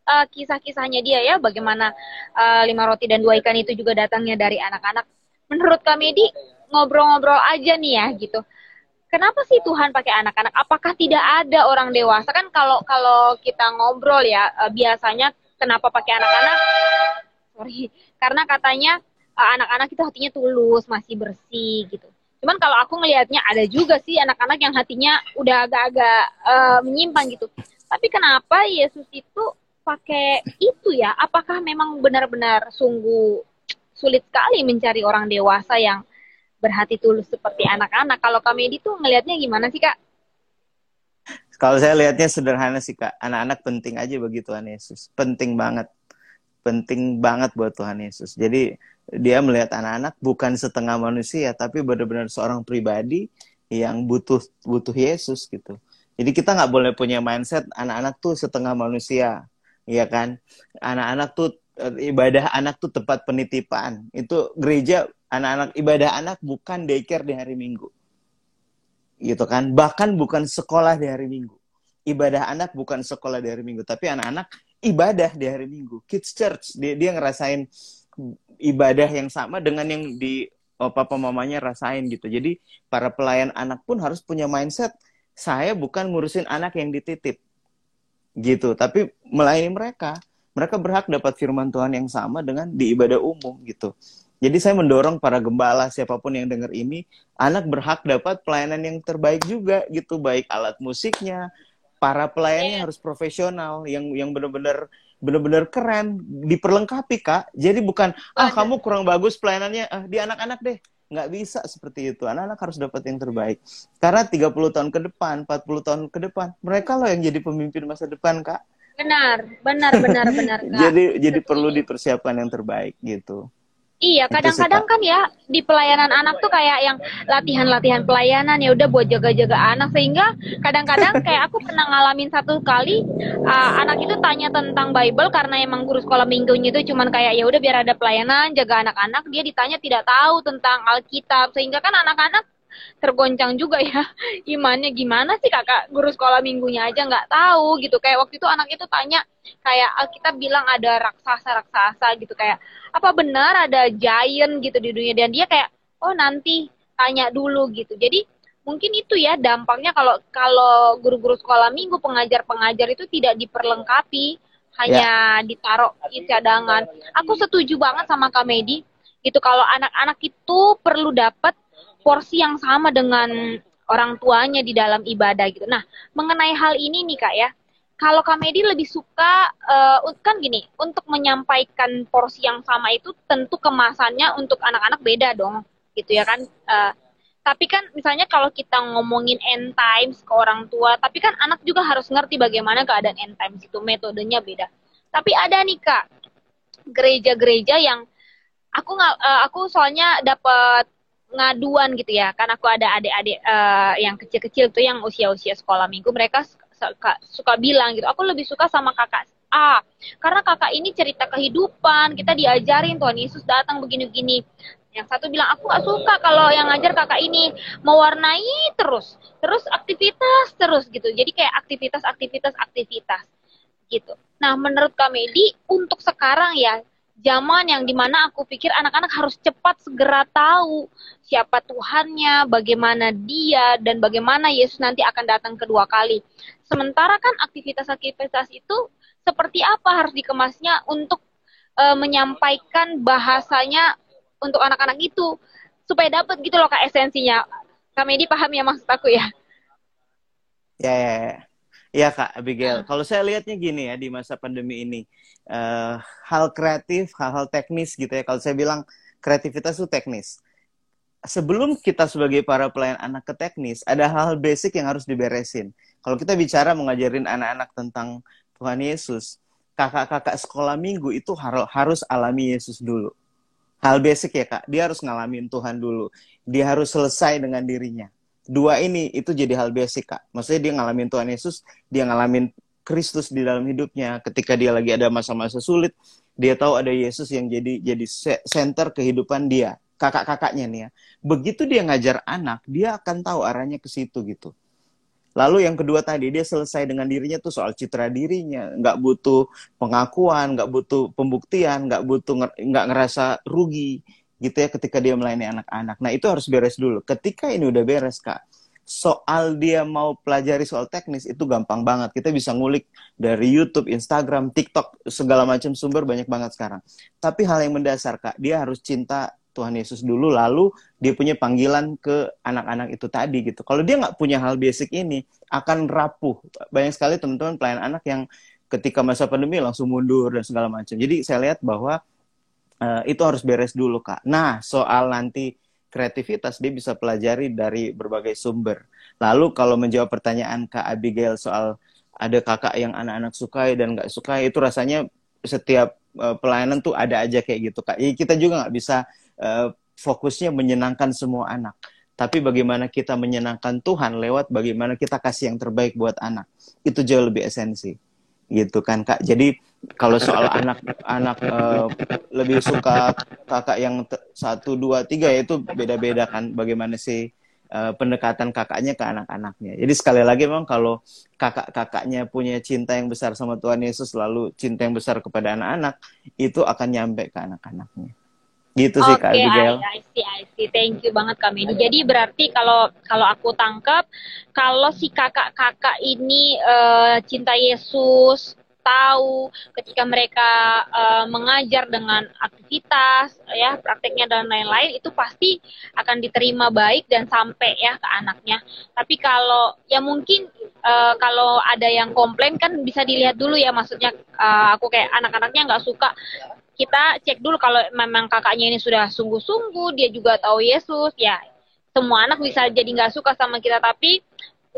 Speaker 1: uh, kisah-kisahnya dia ya. Bagaimana uh, lima roti dan dua ikan itu juga datangnya dari anak-anak. Menurut Kamedi ngobrol-ngobrol aja nih ya gitu. Kenapa sih Tuhan pakai anak-anak? Apakah tidak ada orang dewasa kan kalau kalau kita ngobrol ya uh, biasanya kenapa pakai anak-anak? Sorry. Karena katanya uh, anak-anak itu hatinya tulus masih bersih gitu. Cuman kalau aku ngelihatnya ada juga sih anak-anak yang hatinya udah agak-agak uh, menyimpang gitu. Tapi kenapa Yesus itu pakai itu ya? Apakah memang benar-benar sungguh sulit sekali mencari orang dewasa yang berhati tulus seperti anak-anak? Kalau kami itu ngelihatnya gimana sih kak?
Speaker 2: Kalau saya lihatnya sederhana sih kak. Anak-anak penting aja bagi Tuhan Yesus. Penting banget penting banget buat Tuhan Yesus. Jadi dia melihat anak-anak bukan setengah manusia, tapi benar-benar seorang pribadi yang butuh butuh Yesus gitu. Jadi kita nggak boleh punya mindset anak-anak tuh setengah manusia, ya kan? Anak-anak tuh eh, ibadah anak tuh tempat penitipan. Itu gereja anak-anak ibadah anak bukan daycare di hari Minggu, gitu kan? Bahkan bukan sekolah di hari Minggu. ibadah anak bukan sekolah di hari Minggu, tapi anak-anak ibadah di hari Minggu. Kids Church, dia dia ngerasain ibadah yang sama dengan yang di oh, papa mamanya rasain gitu. Jadi para pelayan anak pun harus punya mindset saya bukan ngurusin anak yang dititip gitu, tapi melayani mereka. Mereka berhak dapat firman Tuhan yang sama dengan di ibadah umum gitu. Jadi saya mendorong para gembala siapa pun yang dengar ini, anak berhak dapat pelayanan yang terbaik juga gitu, baik alat musiknya, para pelayannya yeah. harus profesional yang yang benar-benar benar-benar keren, diperlengkapi kak. Jadi bukan ah kamu kurang bagus pelayanannya, ah, di anak-anak deh. Nggak bisa seperti itu. Anak-anak harus dapat yang terbaik. Karena 30 tahun ke depan, 40 tahun ke depan, mereka loh yang jadi pemimpin masa depan, Kak.
Speaker 1: Benar, benar, benar, benar, Kak.
Speaker 2: jadi jadi perlu dipersiapkan yang terbaik gitu.
Speaker 1: Iya, kadang-kadang kan ya di pelayanan anak tuh kayak yang latihan-latihan pelayanan ya udah buat jaga-jaga anak. Sehingga kadang-kadang kayak aku pernah ngalamin satu kali uh, anak itu tanya tentang Bible karena emang guru sekolah minggunya itu cuman kayak ya udah biar ada pelayanan jaga anak-anak. Dia ditanya tidak tahu tentang Alkitab. Sehingga kan anak-anak tergoncang juga ya. Imannya gimana sih kakak? Guru sekolah minggunya aja nggak tahu gitu. Kayak waktu itu anak itu tanya kayak kita bilang ada raksasa raksasa gitu. Kayak apa benar ada giant gitu di dunia? Dan dia kayak oh nanti tanya dulu gitu. Jadi mungkin itu ya dampaknya kalau kalau guru-guru sekolah minggu pengajar-pengajar itu tidak diperlengkapi hanya yeah. ditaruh di cadangan. Aku setuju banget sama Kamedi gitu kalau anak-anak itu perlu dapat porsi yang sama dengan orang tuanya di dalam ibadah gitu. Nah, mengenai hal ini nih Kak ya, kalau Kamedi lebih suka uh, kan gini, untuk menyampaikan porsi yang sama itu tentu kemasannya untuk anak-anak beda dong, gitu ya kan. Uh, tapi kan misalnya kalau kita ngomongin end times ke orang tua, tapi kan anak juga harus ngerti bagaimana keadaan end times itu, metodenya beda. Tapi ada nih Kak, gereja-gereja yang aku nggak, uh, aku soalnya dapat ngaduan gitu ya. Kan aku ada adik-adik uh, yang kecil-kecil tuh yang usia-usia sekolah minggu mereka suka, suka bilang gitu aku lebih suka sama kakak A karena kakak ini cerita kehidupan kita diajarin Tuhan Yesus datang begini-begini. Yang satu bilang aku gak suka kalau yang ngajar kakak ini mewarnai terus terus aktivitas terus gitu. Jadi kayak aktivitas aktivitas aktivitas gitu. Nah menurut kami di untuk sekarang ya zaman yang di mana aku pikir anak-anak harus cepat segera tahu siapa Tuhannya, bagaimana dia, dan bagaimana Yesus nanti akan datang kedua kali. Sementara kan aktivitas-aktivitas itu seperti apa harus dikemasnya untuk e, menyampaikan bahasanya untuk anak-anak itu supaya dapat gitu loh kak esensinya. Kak Medi paham ya maksud aku ya?
Speaker 2: Ya, ya, ya. Iya Kak Abigail, hmm. kalau saya lihatnya gini ya di masa pandemi ini, uh, hal kreatif, hal-hal teknis gitu ya. Kalau saya bilang kreativitas itu teknis. Sebelum kita sebagai para pelayan anak ke teknis, ada hal-hal basic yang harus diberesin. Kalau kita bicara mengajarin anak-anak tentang Tuhan Yesus, kakak-kakak sekolah minggu itu harus alami Yesus dulu. Hal basic ya kak, dia harus ngalamin Tuhan dulu. Dia harus selesai dengan dirinya dua ini itu jadi hal basic kak. Maksudnya dia ngalamin Tuhan Yesus dia ngalamin Kristus di dalam hidupnya. Ketika dia lagi ada masa-masa sulit dia tahu ada Yesus yang jadi jadi center kehidupan dia kakak-kakaknya nih ya. Begitu dia ngajar anak dia akan tahu arahnya ke situ gitu. Lalu yang kedua tadi dia selesai dengan dirinya tuh soal citra dirinya. Nggak butuh pengakuan nggak butuh pembuktian nggak butuh nggak ngerasa rugi gitu ya ketika dia melayani anak-anak. Nah itu harus beres dulu. Ketika ini udah beres kak, soal dia mau pelajari soal teknis itu gampang banget. Kita bisa ngulik dari YouTube, Instagram, TikTok, segala macam sumber banyak banget sekarang. Tapi hal yang mendasar kak, dia harus cinta Tuhan Yesus dulu, lalu dia punya panggilan ke anak-anak itu tadi gitu. Kalau dia nggak punya hal basic ini, akan rapuh. Banyak sekali teman-teman pelayan anak yang ketika masa pandemi langsung mundur dan segala macam. Jadi saya lihat bahwa uh, itu harus beres dulu kak. Nah soal nanti kreativitas dia bisa pelajari dari berbagai sumber. Lalu kalau menjawab pertanyaan kak Abigail soal ada kakak yang anak-anak sukai dan nggak sukai itu rasanya setiap uh, pelayanan tuh ada aja kayak gitu kak. Ya, kita juga nggak bisa uh, fokusnya menyenangkan semua anak. Tapi bagaimana kita menyenangkan Tuhan lewat bagaimana kita kasih yang terbaik buat anak. Itu jauh lebih esensi gitu kan kak jadi kalau soal anak-anak uh, lebih suka kakak yang satu dua tiga ya itu beda-beda kan bagaimana sih uh, pendekatan kakaknya ke anak-anaknya. Jadi sekali lagi memang kalau kakak-kakaknya punya cinta yang besar sama Tuhan Yesus lalu cinta yang besar kepada anak-anak itu akan nyampe ke anak-anaknya. Gitu sih Kak Abigail.
Speaker 1: I, I see, I see. Thank you banget Kak Medi. Jadi berarti kalau kalau aku tangkap kalau si kakak-kakak ini uh, cinta Yesus, tahu ketika mereka uh, mengajar dengan aktivitas ya prakteknya dan lain-lain itu pasti akan diterima baik dan sampai ya ke anaknya tapi kalau ya mungkin uh, kalau ada yang komplain kan bisa dilihat dulu ya maksudnya uh, aku kayak anak-anaknya nggak suka kita cek dulu kalau memang kakaknya ini sudah sungguh-sungguh dia juga tahu Yesus ya semua anak bisa jadi nggak suka sama kita tapi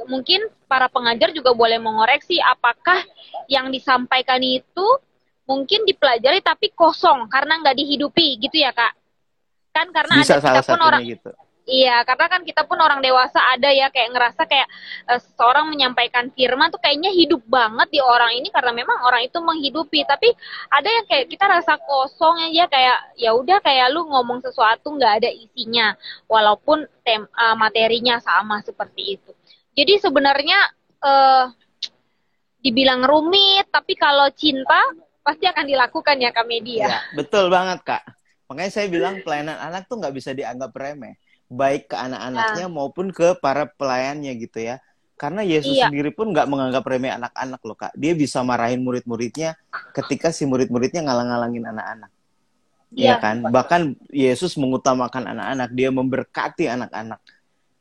Speaker 1: mungkin para pengajar juga boleh mengoreksi apakah yang disampaikan itu mungkin dipelajari tapi kosong karena nggak dihidupi gitu ya kak kan karena
Speaker 2: Bisa
Speaker 1: ada kita pun orang
Speaker 2: gitu.
Speaker 1: Iya karena kan kita pun orang dewasa ada ya kayak ngerasa kayak uh, seorang menyampaikan firman tuh kayaknya hidup banget di orang ini karena memang orang itu menghidupi tapi ada yang kayak kita rasa kosong aja kayak ya udah kayak lu ngomong sesuatu nggak ada isinya walaupun tem uh, materinya sama seperti itu jadi sebenarnya uh, dibilang rumit, tapi kalau cinta pasti akan dilakukan ya Kak Media. Ya,
Speaker 2: betul banget Kak. Makanya saya bilang pelayanan anak tuh nggak bisa dianggap remeh, baik ke anak-anaknya nah. maupun ke para pelayannya gitu ya. Karena Yesus iya. sendiri pun nggak menganggap remeh anak-anak loh kak. Dia bisa marahin murid-muridnya ketika si murid-muridnya ngalang-ngalangin anak-anak. Iya ya kan? Bahkan Yesus mengutamakan anak-anak, dia memberkati anak-anak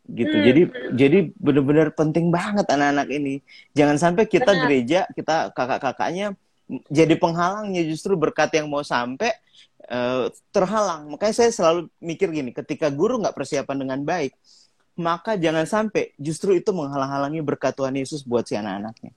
Speaker 2: gitu. Hmm. Jadi jadi benar-benar penting banget anak-anak ini. Jangan sampai kita Benar. gereja, kita kakak-kakaknya jadi penghalangnya justru berkat yang mau sampai uh, terhalang. Makanya saya selalu mikir gini, ketika guru nggak persiapan dengan baik, maka jangan sampai justru itu menghalang-halangi berkat Tuhan Yesus buat si anak-anaknya.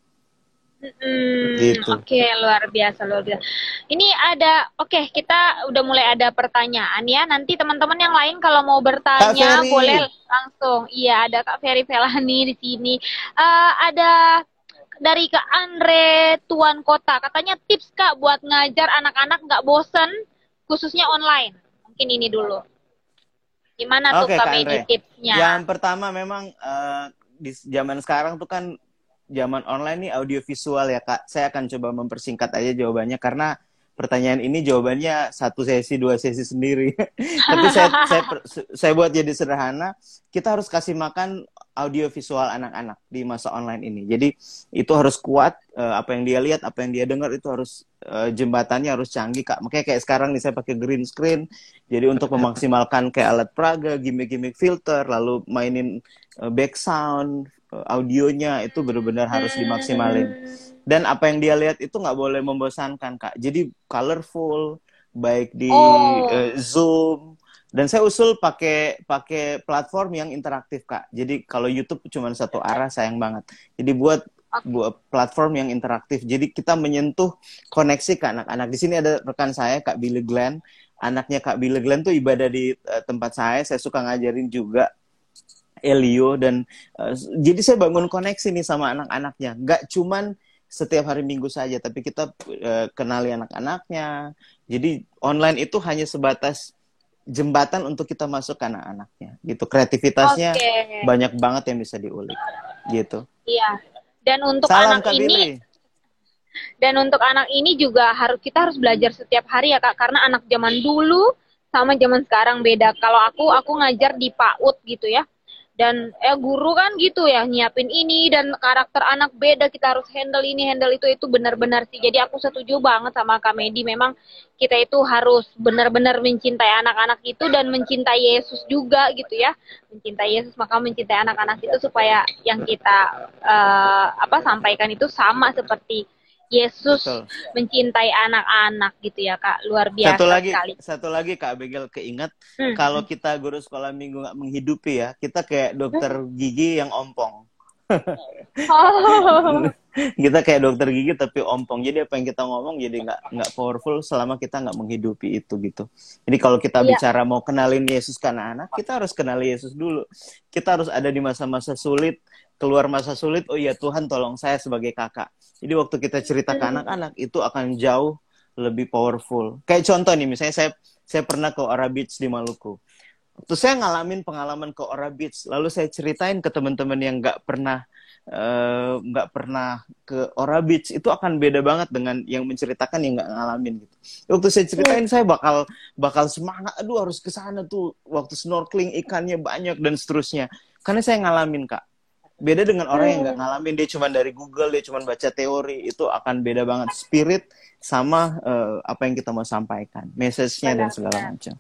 Speaker 1: Hmm, gitu. Oke, okay, luar biasa, luar biasa. Ini ada, oke, okay, kita udah mulai ada pertanyaan ya. Nanti teman-teman yang lain kalau mau bertanya boleh langsung. Iya, ada Kak Ferry Felani di sini. Uh, ada dari Kak Andre Tuan Kota. Katanya tips Kak buat ngajar anak-anak nggak bosen, khususnya online. Mungkin ini dulu. Gimana okay, tuh Kak Medi tipsnya?
Speaker 2: Yang pertama memang uh, di zaman sekarang tuh kan zaman online nih audio visual ya kak. Saya akan coba mempersingkat aja jawabannya karena pertanyaan ini jawabannya satu sesi dua sesi sendiri. Tapi saya saya saya buat jadi sederhana. Kita harus kasih makan audio visual anak-anak di masa online ini. Jadi itu harus kuat uh, apa yang dia lihat, apa yang dia dengar itu harut uh, jembatannya harus canggih kak. Makanya kayak sekarang nih saya pakai green screen. Jadi untuk memaksimalkan kayak alat peraga, gimmick-gimmick filter, lalu mainin uh, back Eh, audionya itu benar-benar harus dimaksimalin dan apa yang dia lihat itu nggak boleh membosankan kak. Jadi colorful baik di oh. uh, zoom. Dan saya usul pakai pakai platform yang interaktif kak. Jadi kalau YouTube cuma satu arah sayang banget. Jadi buat buat platform yang interaktif. Jadi kita menyentuh koneksi ke anak-anak di sini ada rekan saya kak Billy Glenn. Anaknya kak Billy Glenn tuh ibadah di uh, tempat saya. Saya suka ngajarin juga Elio dan uh, jadi saya bangun koneksi nih sama anak-anaknya. Gak cuman setiap hari Minggu saja, tapi kita uh, kenali anak-anaknya. Jadi online itu hanya sebatas jembatan untuk kita masuk ke anak-anaknya. Gitu kreativitasnya okay. banyak banget yang bisa diulik. Gitu.
Speaker 1: Iya. Dan untuk Salam, anak Kak ini Billy. dan untuk anak ini juga harus kita harus belajar setiap hari ya Kak karena anak zaman dulu sama zaman sekarang beda. Kalau aku aku ngajar di PAUD gitu ya dan eh guru kan gitu ya nyiapin ini dan karakter anak beda kita harus handle ini handle itu itu benar-benar sih. Jadi aku setuju banget sama Kak Medi. Memang kita itu harus benar-benar mencintai anak-anak itu dan mencintai Yesus juga gitu ya. Mencintai Yesus maka mencintai anak-anak itu supaya yang kita uh, apa sampaikan itu sama seperti Yesus Betul. mencintai anak-anak gitu ya kak luar biasa
Speaker 2: satu lagi
Speaker 1: sekali.
Speaker 2: satu lagi kak Begel keinget hmm. kalau kita guru sekolah minggu nggak menghidupi ya kita kayak dokter hmm. gigi yang ompong oh. kita kayak dokter gigi tapi ompong jadi apa yang kita ngomong jadi nggak nggak powerful selama kita nggak menghidupi itu gitu jadi kalau kita yeah. bicara mau kenalin Yesus ke anak-anak kita harus kenali Yesus dulu kita harus ada di masa-masa sulit keluar masa sulit oh iya Tuhan tolong saya sebagai kakak jadi waktu kita cerita ke anak-anak itu akan jauh lebih powerful. Kayak contoh nih, misalnya saya saya pernah ke Ora Beach di Maluku. Terus saya ngalamin pengalaman ke Ora Beach, lalu saya ceritain ke teman-teman yang nggak pernah eh, nggak uh, pernah ke Ora Beach itu akan beda banget dengan yang menceritakan yang nggak ngalamin gitu. Waktu saya ceritain yeah. saya bakal bakal semangat, aduh harus ke sana tuh waktu snorkeling ikannya banyak dan seterusnya. Karena saya ngalamin kak. Beda dengan orang yang nggak hmm. ngalamin dia cuma dari Google dia cuma baca teori itu akan beda banget spirit sama uh, apa yang kita mau sampaikan, message-nya dan segala macam.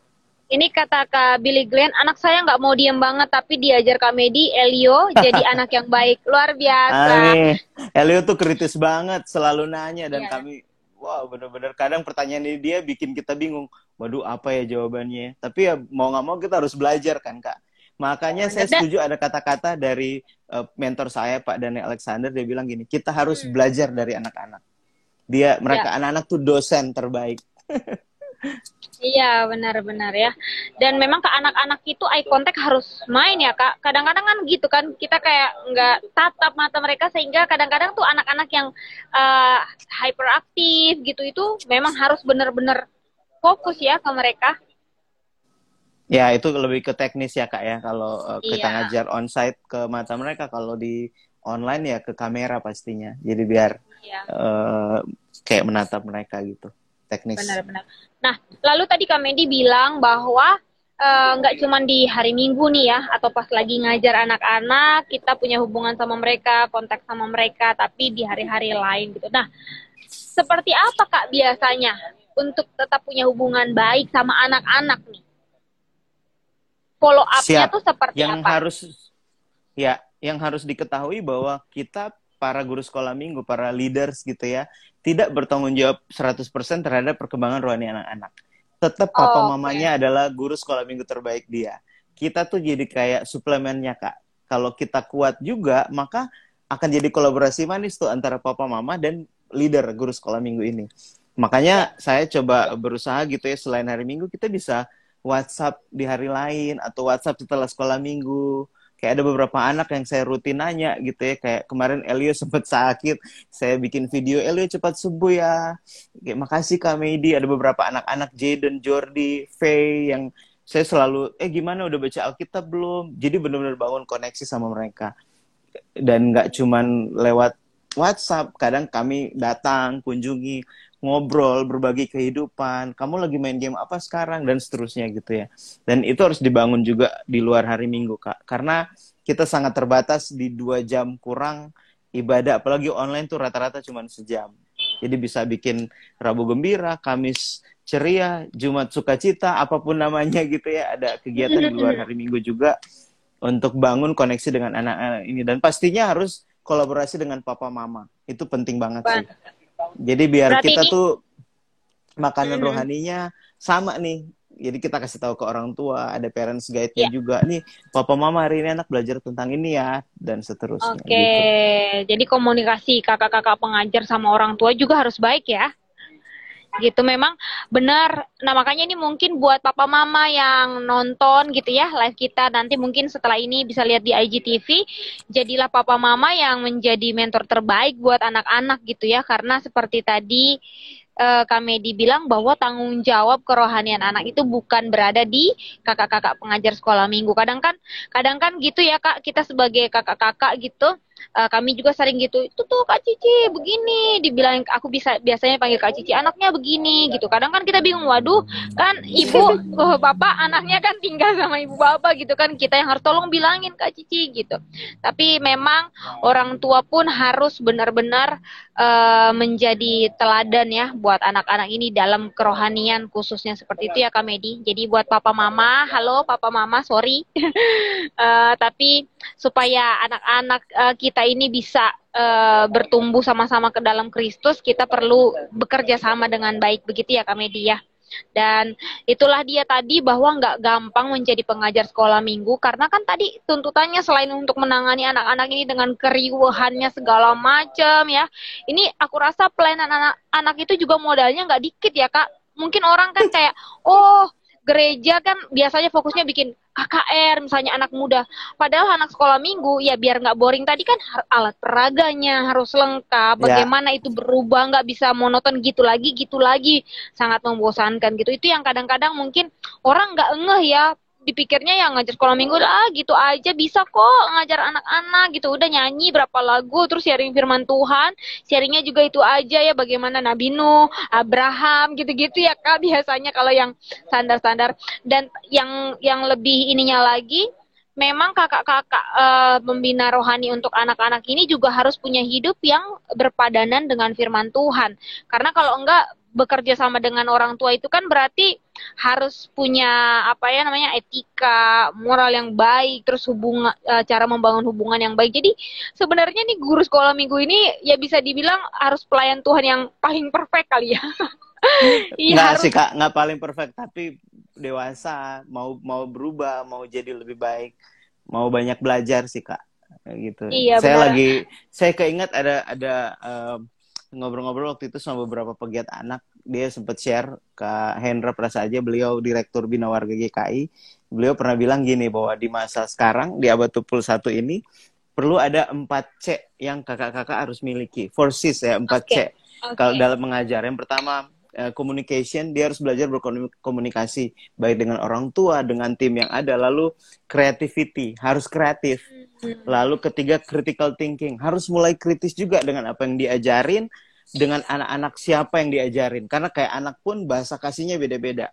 Speaker 1: Ini kata Kak Billy Glenn, anak saya nggak mau diem banget tapi diajar Kak Medi, Elio jadi anak yang baik, luar biasa.
Speaker 2: Amin. Elio tuh kritis banget, selalu nanya dan yeah. kami, wow bener-bener kadang pertanyaan ini dia bikin kita bingung. Waduh apa ya jawabannya? Tapi ya mau nggak mau kita harus belajar kan Kak. Makanya oh, saya setuju ada kata-kata dari uh, mentor saya Pak Daniel Alexander dia bilang gini, kita harus hmm. belajar dari anak-anak. Dia mereka ya. anak-anak tuh dosen terbaik.
Speaker 1: Iya benar-benar ya. Dan memang ke anak-anak itu eye contact harus main ya kak. Kadang-kadang kan gitu kan kita kayak nggak tatap mata mereka sehingga kadang-kadang tuh anak-anak yang uh, hyperaktif gitu itu memang harus benar-benar fokus ya ke mereka.
Speaker 2: Ya itu lebih ke teknis ya kak ya. Kalau uh, kita iya. ngajar onsite ke mata mereka, kalau di online ya ke kamera pastinya. Jadi biar iya. uh, kayak menatap mereka gitu teknis.
Speaker 1: Benar-benar. Nah, lalu tadi Kak Medi bilang bahwa eh, nggak uh, cuma di hari Minggu nih ya, atau pas lagi ngajar anak-anak, kita punya hubungan sama mereka, kontak sama mereka, tapi di hari-hari lain gitu. Nah, seperti apa Kak biasanya untuk tetap punya hubungan baik sama anak-anak nih? Follow up-nya tuh seperti
Speaker 2: yang apa? harus ya, yang harus diketahui bahwa kita para guru sekolah minggu, para leaders gitu ya, tidak bertanggung jawab 100% terhadap perkembangan rohani anak-anak. Tetap papa oh, mamanya okay. adalah guru sekolah minggu terbaik dia. Kita tuh jadi kayak suplemennya kak. Kalau kita kuat juga, maka akan jadi kolaborasi manis tuh antara papa mama dan leader guru sekolah minggu ini. Makanya ya. saya coba berusaha gitu ya selain hari minggu kita bisa WhatsApp di hari lain atau WhatsApp setelah sekolah minggu. Kayak ada beberapa anak yang saya rutin nanya gitu ya. Kayak kemarin Elio sempat sakit. Saya bikin video Elio cepat sembuh ya. Kayak makasih Kak Medi ada beberapa anak-anak Jaden Jordi Faye yang saya selalu eh gimana udah baca Alkitab belum? Jadi benar-benar bangun koneksi sama mereka. Dan nggak cuman lewat WhatsApp kadang kami datang kunjungi ngobrol, berbagi kehidupan, kamu lagi main game apa sekarang dan seterusnya gitu ya. Dan itu harus dibangun juga di luar hari Minggu kak, karena kita sangat terbatas di dua jam kurang ibadah, apalagi online tuh rata-rata cuma sejam. Jadi bisa bikin Rabu gembira, Kamis ceria, Jumat sukacita, apa pun namanya gitu ya. Ada kegiatan di luar hari Minggu juga untuk bangun koneksi dengan anak-anak ini dan pastinya harus kolaborasi dengan papa mama. Itu penting banget sih. Jadi biar Berarti kita ini... tuh makanan hmm. rohaninya sama nih. Jadi kita kasih tahu ke orang tua, ada parents guide-nya yeah. juga. Nih, papa mama hari ini anak belajar tentang ini ya dan seterusnya.
Speaker 1: Oke. Okay. Gitu. Jadi komunikasi kakak-kakak pengajar sama orang tua juga harus baik ya gitu. Memang benar. Nah makanya ini mungkin buat papa mama yang nonton gitu ya live kita nanti mungkin setelah ini bisa lihat di IGTV jadilah papa mama yang menjadi mentor terbaik buat anak-anak gitu ya. Karena seperti tadi uh, kami dibilang bahwa tanggung jawab kerohanian anak itu bukan berada di kakak-kakak pengajar sekolah minggu. Kadang kan, kadang kan gitu ya kak, kita sebagai kakak-kakak gitu, uh, kami juga sering gitu itu tuh kak Cici begini. Dibilang aku bisa biasanya panggil kak Cici anaknya begini gitu. Kadang kan kita bingung waduh kan ibu oh, bapak anaknya kan tinggal sama ibu bapak gitu kan. Kita yang harus tolong bilangin kak Cici gitu. Tapi memang orang tua pun harus benar-benar uh, menjadi teladan ya buat anak-anak ini dalam kerohanian khususnya seperti itu ya kak Medi jadi buat papa mama halo papa mama sorry uh, tapi supaya anak-anak uh, kita ini bisa uh, bertumbuh sama-sama ke dalam Kristus, kita perlu bekerja sama dengan baik begitu ya Kak Media. Dan itulah dia tadi bahwa nggak gampang menjadi pengajar sekolah minggu karena kan tadi tuntutannya selain untuk menangani anak-anak ini dengan keriuhannya segala macam ya. Ini aku rasa pelayanan anak-anak itu juga modalnya nggak dikit ya kak. Mungkin orang kan kayak oh gereja kan biasanya fokusnya bikin KKR misalnya anak muda. Padahal anak sekolah minggu ya biar nggak boring tadi kan alat peraganya harus lengkap. Ya. Bagaimana ya. itu berubah nggak bisa monoton gitu lagi gitu lagi sangat membosankan gitu. Itu yang kadang-kadang mungkin orang nggak ngeh ya dipikirnya yang ngajar sekolah minggu lah gitu aja bisa kok ngajar anak-anak gitu. Udah nyanyi berapa lagu terus sharing firman Tuhan sharingnya juga itu aja ya bagaimana Nabi Nuh Abraham gitu-gitu ya kak biasanya kalau yang standar-standar. Dan yang yang lebih ininya lagi memang kakak-kakak uh, pembina rohani untuk anak-anak ini juga harus punya hidup yang berpadanan dengan firman Tuhan. Karena kalau enggak bekerja sama dengan orang tua itu kan berarti harus punya apa ya namanya etika moral yang baik terus hubungan e, cara membangun hubungan yang baik. Jadi sebenarnya nih guru sekolah minggu ini ya bisa dibilang harus pelayan Tuhan yang paling perfect kali ya.
Speaker 2: Iya nggak harus... sih kak nggak paling perfect tapi dewasa mau mau berubah mau jadi lebih baik mau banyak belajar sih kak gitu. Iya, saya benar. lagi saya keinget ada ada uh, ngobrol-ngobrol waktu itu sama beberapa pegiat anak dia sempat share ke Hendra Prasaja beliau direktur Bina Warga GKI beliau pernah bilang gini bahwa di masa sekarang di abad 21 ini perlu ada 4 C yang kakak-kakak harus miliki four C's ya 4 okay. C okay. kalau dalam mengajar yang pertama eh, communication dia harus belajar berkomunikasi baik dengan orang tua dengan tim yang ada lalu creativity harus kreatif hmm Lalu ketiga critical thinking, harus mulai kritis juga dengan apa yang diajarin, dengan anak-anak siapa yang diajarin. Karena kayak anak pun bahasa kasihnya beda-beda.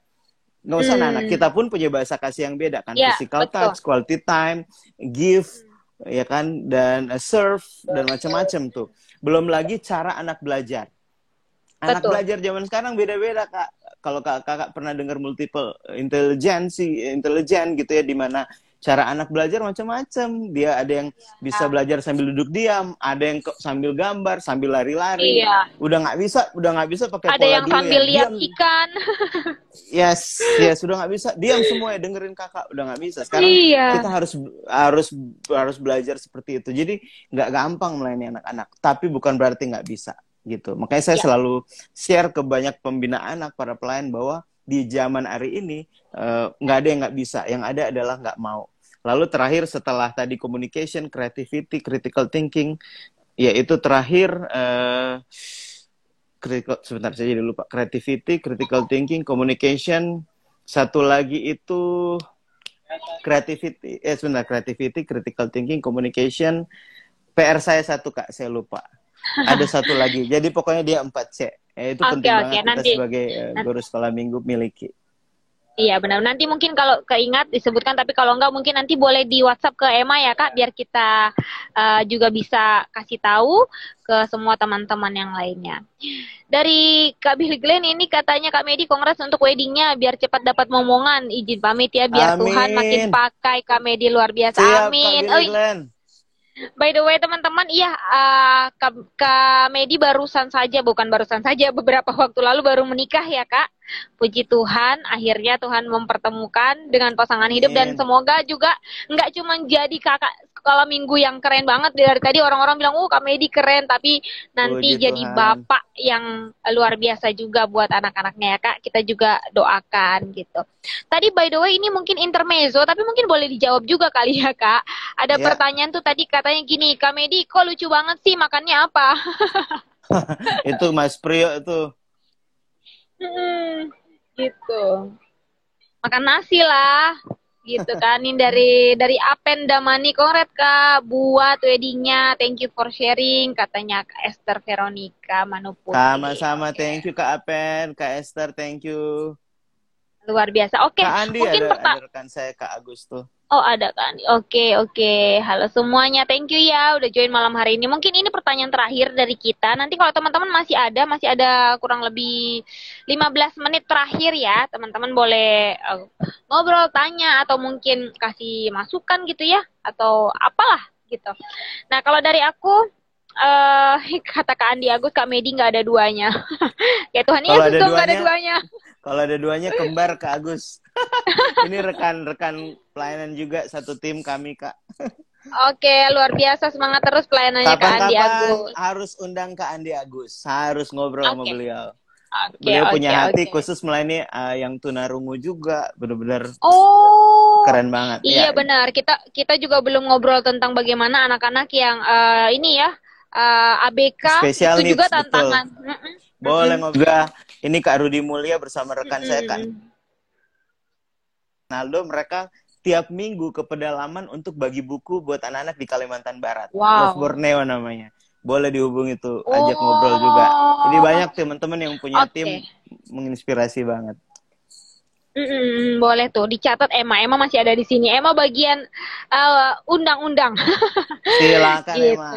Speaker 2: Nggak usah hmm. anak, kita pun punya bahasa kasih yang beda kan. Yeah, Physical betul. touch, quality time, give, hmm. ya kan, dan uh, serve dan macam-macam tuh. Belum lagi cara anak belajar. Anak betul. belajar zaman sekarang beda-beda kak. Kalau kakak pernah dengar multiple intelligence, intelligent gitu ya, di mana cara anak belajar macam-macam. Dia ada yang bisa belajar sambil duduk diam, ada yang sambil gambar, sambil lari-lari. Iya. Udah nggak bisa, udah nggak bisa pakai
Speaker 1: Ada yang sambil ya. lihat diam. ikan.
Speaker 2: yes, yes, sudah nggak bisa. Diam semua ya dengerin kakak, udah nggak bisa. Sekarang iya. kita harus harus harus belajar seperti itu. Jadi nggak gampang melayani anak-anak, tapi bukan berarti nggak bisa gitu. Makanya saya ya. selalu share ke banyak pembina anak para pelayan bahwa di zaman hari ini eh, nggak uh, ada yang nggak bisa, yang ada adalah nggak mau. Lalu terakhir setelah tadi communication, creativity, critical thinking, yaitu terakhir uh, critical sebentar saya jadi lupa creativity, critical thinking, communication, satu lagi itu creativity, eh sebentar creativity, critical thinking, communication, PR saya satu kak, saya lupa. Ada satu lagi. Jadi pokoknya dia empat C. Eh, itu okay, penting okay, banget nanti, kita sebagai uh, guru sekolah minggu miliki.
Speaker 1: Iya benar. Nanti mungkin kalau keingat disebutkan, tapi kalau enggak mungkin nanti boleh di WhatsApp ke Emma ya kak, biar kita uh, juga bisa kasih tahu ke semua teman-teman yang lainnya. Dari Kak Bill Glenn ini katanya Kak Medi kongres untuk weddingnya biar cepat dapat momongan. Izin pamit ya biar Amin. Tuhan makin pakai Kak Medi luar biasa. Siap, Amin. Kak Glenn. By the way teman-teman, iya uh, Kak, Kak Medi barusan saja, bukan barusan saja, beberapa waktu lalu baru menikah ya Kak. Puji Tuhan, akhirnya Tuhan mempertemukan dengan pasangan hidup dan semoga juga nggak cuma jadi kakak sekolah minggu yang keren banget dari tadi orang-orang bilang, "Oh, Kak Medi keren," tapi nanti Puji jadi Tuhan. bapak yang luar biasa juga buat anak-anaknya ya, Kak. Kita juga doakan gitu. Tadi by the way ini mungkin intermezzo, tapi mungkin boleh dijawab juga kali ya, Kak. Ada yeah. pertanyaan tuh tadi katanya gini, "Kak Medi, kok lucu banget sih makannya apa?"
Speaker 2: itu Mas Priyo itu.
Speaker 1: Hmm, gitu. Makan nasi lah gitu kan. Ini dari dari Apen Damani kongret kak. Buat weddingnya. Thank you for sharing katanya kak Esther Veronica Manuputi
Speaker 2: sama-sama. Thank you kak Apen. Kak Esther thank you
Speaker 1: luar biasa oke okay.
Speaker 2: Andi mungkin ada, ada rekan saya kak Agus tuh
Speaker 1: Oh ada kan? Oke okay, oke. Okay. Halo semuanya, thank you ya udah join malam hari ini. Mungkin ini pertanyaan terakhir dari kita. Nanti kalau teman-teman masih ada, masih ada kurang lebih 15 menit terakhir ya. Teman-teman boleh uh, ngobrol, tanya atau mungkin kasih masukan gitu ya, atau apalah gitu. Nah kalau dari aku uh, kata Kak Andi Agus, Kak Medi nggak ada duanya. ya Tuhan Yesus tuh nggak ada duanya.
Speaker 2: Kalau ada duanya kembar Kak Agus. Ini rekan-rekan pelayanan juga satu tim kami Kak.
Speaker 1: Oke, luar biasa semangat terus pelayanannya Kapan Kak Andi Agus.
Speaker 2: Harus undang Kak Andi Agus, harus ngobrol okay. sama beliau. Okay, beliau okay, punya hati okay. khusus melayani uh, yang tunarungu juga, benar-benar.
Speaker 1: Oh,
Speaker 2: keren banget.
Speaker 1: Iya ya. benar. Kita kita juga belum ngobrol tentang bagaimana anak-anak yang uh, ini ya uh, ABK
Speaker 2: Special
Speaker 1: itu needs, juga tantangan. Betul.
Speaker 2: Boleh ngobrol ini Kak Rudi Mulia bersama rekan mm -hmm. saya Kak Naldo mereka tiap minggu ke pedalaman untuk bagi buku buat anak-anak di Kalimantan Barat.
Speaker 1: Wow.
Speaker 2: Love Borneo namanya. Boleh dihubungi tuh, ajak oh. ngobrol juga. Jadi banyak teman-teman yang punya okay. tim menginspirasi banget.
Speaker 1: Mm-mm, boleh tuh dicatat Emma. Emma masih ada di sini. Emma bagian uh, undang-undang.
Speaker 2: Silakan gitu. Emma.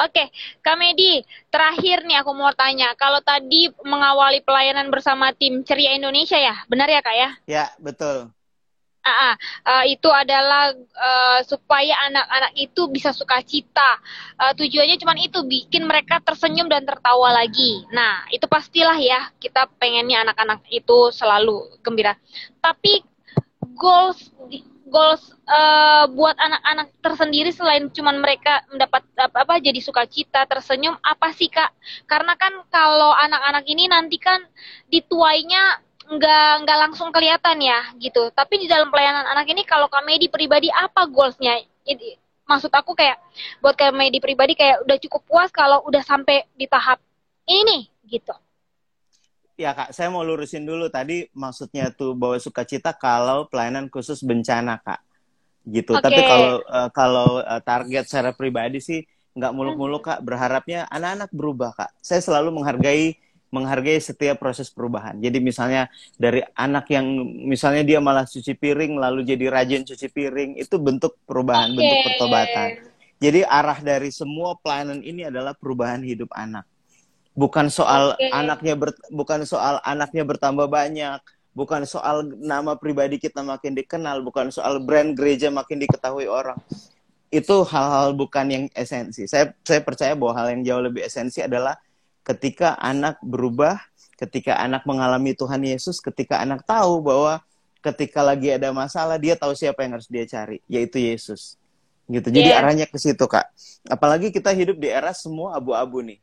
Speaker 1: Oke, Kak Medi, terakhir nih aku mau tanya, kalau tadi mengawali pelayanan bersama tim Ceria Indonesia ya, benar ya Kak ya?
Speaker 2: Ya, betul.
Speaker 1: Uh, uh, itu adalah uh, supaya anak-anak itu bisa sukacita. Uh, tujuannya cuma itu, bikin mereka tersenyum dan tertawa lagi. Nah, itu pastilah ya, kita pengennya anak-anak itu selalu gembira. Tapi goals goals uh, buat anak-anak tersendiri selain cuma mereka mendapat apa, apa jadi sukacita, tersenyum, apa sih kak? Karena kan kalau anak-anak ini nanti kan dituainya nggak nggak langsung kelihatan ya gitu. Tapi di dalam pelayanan anak ini kalau komedi pribadi apa goalsnya? Jadi, maksud aku kayak buat komedi pribadi kayak udah cukup puas kalau udah sampai di tahap ini gitu
Speaker 2: ya kak saya mau lurusin dulu tadi maksudnya tuh bawa sukacita kalau pelayanan khusus bencana kak gitu okay. tapi kalau uh, kalau uh, target secara pribadi sih nggak muluk-muluk kak berharapnya anak-anak berubah kak saya selalu menghargai menghargai setiap proses perubahan. Jadi misalnya dari anak yang misalnya dia malah cuci piring lalu jadi rajin cuci piring itu bentuk perubahan, okay. bentuk pertobatan. Jadi arah dari semua pelayanan ini adalah perubahan hidup anak. Bukan soal okay. anaknya ber, bukan soal anaknya bertambah banyak, bukan soal nama pribadi kita makin dikenal, bukan soal brand gereja makin diketahui orang. Itu hal-hal bukan yang esensi. Saya saya percaya bahwa hal yang jauh lebih esensi adalah ketika anak berubah, ketika anak mengalami Tuhan Yesus, ketika anak tahu bahwa ketika lagi ada masalah dia tahu siapa yang harus dia cari, yaitu Yesus. Gitu. Jadi yeah. arahnya ke situ, Kak. Apalagi kita hidup di era semua abu-abu nih.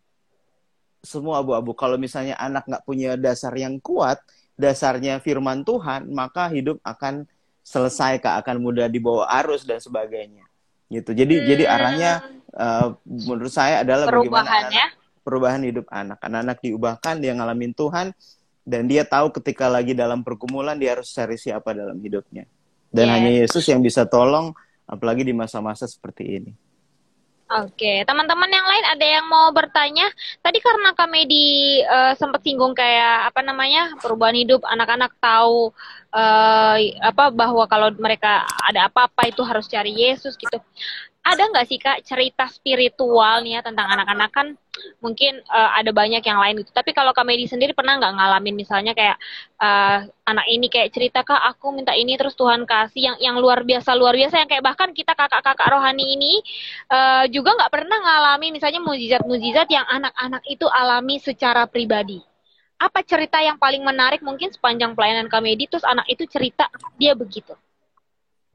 Speaker 2: Semua abu-abu. Kalau misalnya anak nggak punya dasar yang kuat, dasarnya firman Tuhan, maka hidup akan selesai, Kak. Akan mudah dibawa arus dan sebagainya. Gitu. Jadi hmm. jadi arahnya uh, menurut saya adalah bagaimana anak,
Speaker 1: ya?
Speaker 2: perubahan hidup anak. Anak-anak diubahkan, dia ngalamin Tuhan, dan dia tahu ketika lagi dalam pergumulan, dia harus cari siapa dalam hidupnya. Dan yeah. hanya Yesus yang bisa tolong, apalagi di masa-masa seperti ini.
Speaker 1: Oke, teman-teman yang lain ada yang mau bertanya? Tadi karena kami di uh, sempat singgung kayak apa namanya perubahan hidup anak-anak tahu uh, apa bahwa kalau mereka ada apa-apa itu harus cari Yesus gitu ada nggak sih kak cerita spiritual nih ya tentang anak-anak? Kan mungkin uh, ada banyak yang lain gitu. Tapi kalau Kamedi sendiri pernah nggak ngalamin misalnya kayak uh, anak ini kayak cerita kak aku minta ini terus Tuhan kasih yang yang luar biasa luar biasa yang kayak bahkan kita kakak-kakak rohani ini uh, juga nggak pernah ngalami misalnya mujizat-mujizat yang anak-anak itu alami secara pribadi. Apa cerita yang paling menarik mungkin sepanjang pelayanan Kamedi terus anak itu cerita dia begitu?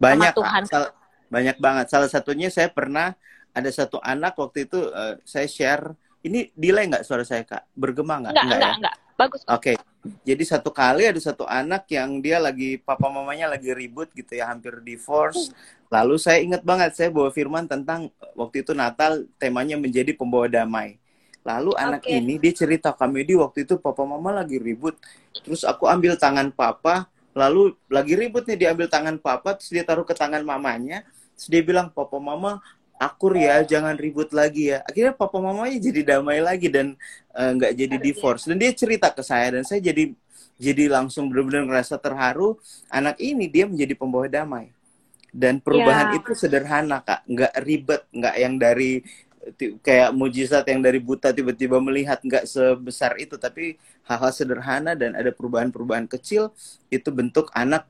Speaker 2: Banyak Tuhan. Kak banyak banget. Salah satunya saya pernah ada satu anak waktu itu uh, saya share. Ini delay nggak suara saya kak? Bergema nggak?
Speaker 1: Enggak, enggak, enggak, ya? enggak. Bagus.
Speaker 2: Oke. Okay. Jadi satu kali ada satu anak yang dia lagi papa mamanya lagi ribut gitu ya, hampir divorce. Lalu saya ingat banget saya bawa firman tentang waktu itu Natal temanya menjadi pembawa damai. Lalu anak ini dia cerita kami di waktu itu papa mama lagi ribut. Terus aku ambil tangan papa, lalu lagi ribut nih diambil tangan papa, terus dia taruh ke tangan mamanya Terus dia bilang, papa mama akur ya, jangan ribut lagi ya. Akhirnya papa mamanya jadi damai lagi dan eh, nggak uh, jadi divorce. Dan dia cerita ke saya dan saya jadi jadi langsung benar-benar ngerasa terharu. Anak ini dia menjadi pembawa damai. Dan perubahan yeah. itu sederhana kak, nggak ribet, nggak yang dari kayak mujizat yang dari buta tiba-tiba melihat nggak sebesar itu tapi hal-hal sederhana dan ada perubahan-perubahan kecil itu bentuk anak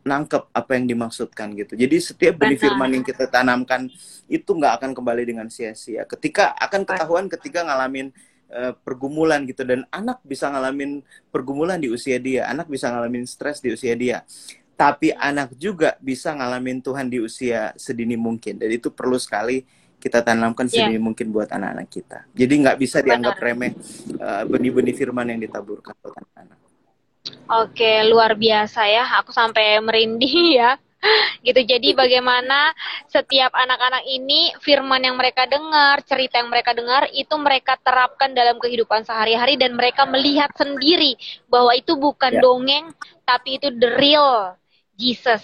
Speaker 2: nangkep apa yang dimaksudkan gitu. Jadi setiap benih firman yang kita tanamkan itu nggak akan kembali dengan sia-sia. Ketika akan ketahuan ketika ngalamin uh, pergumulan gitu dan anak bisa ngalamin pergumulan di usia dia, anak bisa ngalamin stres di usia dia. Tapi anak juga bisa ngalamin Tuhan di usia sedini mungkin. Dan itu perlu sekali kita tanamkan iya. sedini yeah. mungkin buat anak-anak kita. Jadi nggak bisa dianggap remeh uh, benih-benih firman yang ditaburkan buat anak-anak.
Speaker 1: Oke, luar biasa ya. Aku sampai merinding ya. gitu. Jadi bagaimana setiap anak-anak ini firman yang mereka dengar, cerita yang mereka dengar itu mereka terapkan dalam kehidupan sehari-hari dan mereka melihat sendiri bahwa itu bukan ya. dongeng tapi itu the real. Jesus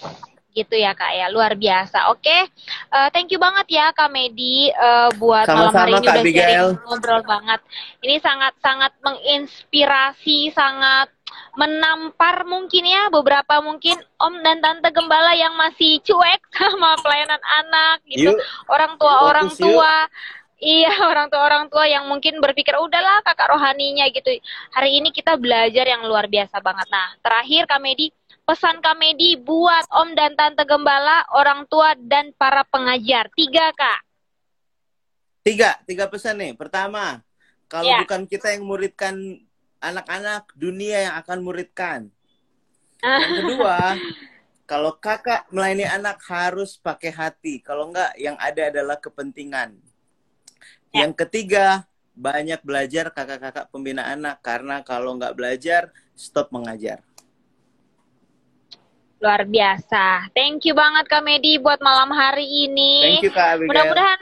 Speaker 1: gitu ya kak ya luar biasa oke okay. uh, thank you banget ya kak Medi uh, buat Sama-sama, malam hari ini udah sharing ngobrol banget ini sangat sangat menginspirasi sangat menampar mungkin ya beberapa mungkin om dan tante gembala yang masih cuek sama pelayanan anak gitu yuk. orang tua orang tua. Iya orang tua orang tua yang mungkin berpikir udahlah kakak rohaninya gitu. Hari ini kita belajar yang luar biasa banget. Nah terakhir Kak Medi pesan Kamedi buat Om dan Tante Gembala, orang tua dan para pengajar. Tiga, Kak.
Speaker 2: Tiga, tiga pesan nih. Pertama, kalau ya. bukan kita yang muridkan anak-anak, dunia yang akan muridkan. Yang kedua, kalau kakak melayani anak harus pakai hati. Kalau enggak, yang ada adalah kepentingan. Ya. Yang ketiga, banyak belajar kakak-kakak pembina anak. Karena kalau nggak belajar, stop mengajar.
Speaker 1: Luar biasa. Thank you banget Kak Medi buat malam hari ini.
Speaker 2: Thank you Kak Abigail.
Speaker 1: Mudah-mudahan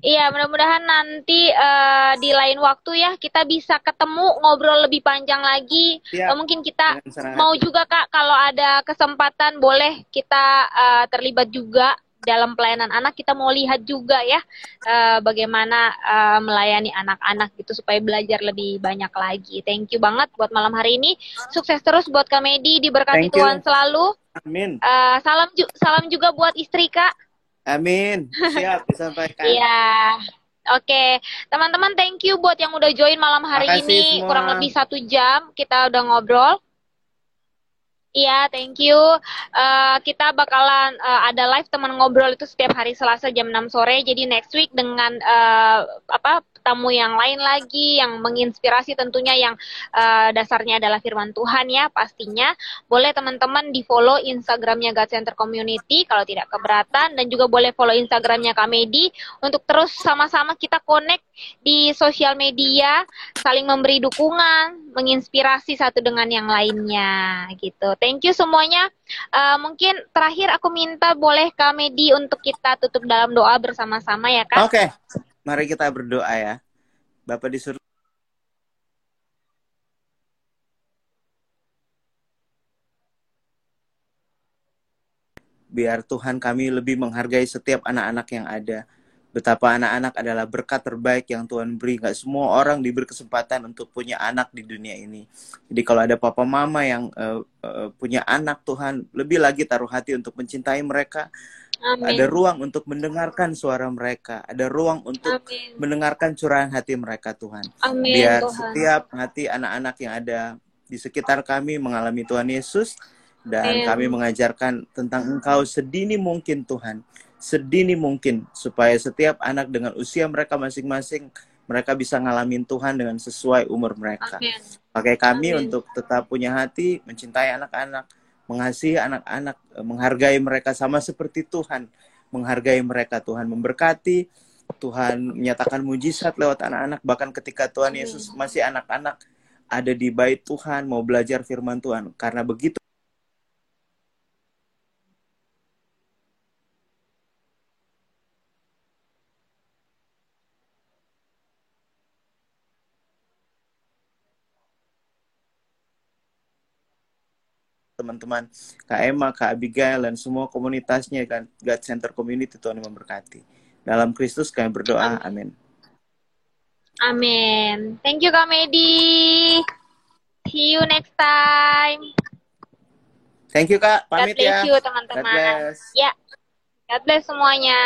Speaker 1: Iya, mudah-mudahan nanti uh, di lain waktu ya kita bisa ketemu ngobrol lebih panjang lagi. Siap. Mungkin kita mau juga Kak kalau ada kesempatan boleh kita uh, terlibat juga dalam pelayanan anak kita mau lihat juga ya uh, bagaimana uh, melayani anak-anak gitu supaya belajar lebih banyak lagi. Thank you banget buat malam hari ini. Sukses terus buat Kamedi, diberkati Thank Tuhan selalu.
Speaker 2: Amin.
Speaker 1: Uh, salam ju salam juga buat istri Kak.
Speaker 2: Amin. Siap disampaikan.
Speaker 1: Iya. Oke, okay. teman-teman thank you buat yang udah join malam hari Makasih ini semua. kurang lebih satu jam kita udah ngobrol. Iya, thank you. Uh, kita bakalan uh, ada live teman ngobrol itu setiap hari Selasa jam 6 sore. Jadi next week dengan uh, apa tamu yang lain lagi yang menginspirasi tentunya yang uh, dasarnya adalah firman Tuhan ya pastinya. Boleh teman-teman di follow Instagramnya God Center Community kalau tidak keberatan. Dan juga boleh follow Instagramnya Kamedi untuk terus sama-sama kita connect di sosial media saling memberi dukungan menginspirasi satu dengan yang lainnya gitu. Thank you semuanya. Uh, mungkin terakhir aku minta boleh Kamedi untuk kita tutup dalam doa bersama-sama ya kak?
Speaker 2: Oke. okay. Mari kita berdoa ya. Bapak disuruh biar Tuhan kami lebih menghargai setiap anak-anak yang ada. Betapa anak-anak adalah berkat terbaik yang Tuhan beri. Gak semua orang diberi kesempatan untuk punya anak di dunia ini. Jadi kalau ada papa mama yang uh, uh, punya anak, Tuhan lebih lagi taruh hati untuk mencintai mereka, Amin. Ada ruang untuk mendengarkan suara mereka, ada ruang untuk Amin. mendengarkan curahan hati mereka Tuhan. Amin, Biar Tuhan. setiap hati anak-anak yang ada di sekitar kami mengalami Tuhan Yesus dan Amin. kami mengajarkan tentang Engkau sedini mungkin Tuhan, sedini mungkin supaya setiap anak dengan usia mereka masing-masing mereka bisa ngalamin Tuhan dengan sesuai umur mereka. Amin. Pakai kami Amin. untuk tetap punya hati, mencintai anak-anak, mengasihi anak-anak, eh, menghargai mereka sama seperti Tuhan, menghargai mereka Tuhan memberkati, Tuhan menyatakan mujizat lewat anak-anak. Bahkan ketika Tuhan Yesus masih anak-anak ada di bait Tuhan mau belajar firman Tuhan. Karena begitu teman-teman Kak Emma, Kak Abigail, dan semua komunitasnya kan God Center Community Tuhan memberkati. Dalam Kristus kami berdoa, amin.
Speaker 1: Amin. Thank you Kak Medi. See you next time.
Speaker 2: Thank you Kak, pamit
Speaker 1: God bless
Speaker 2: ya.
Speaker 1: you teman-teman. Ya. God bless semuanya.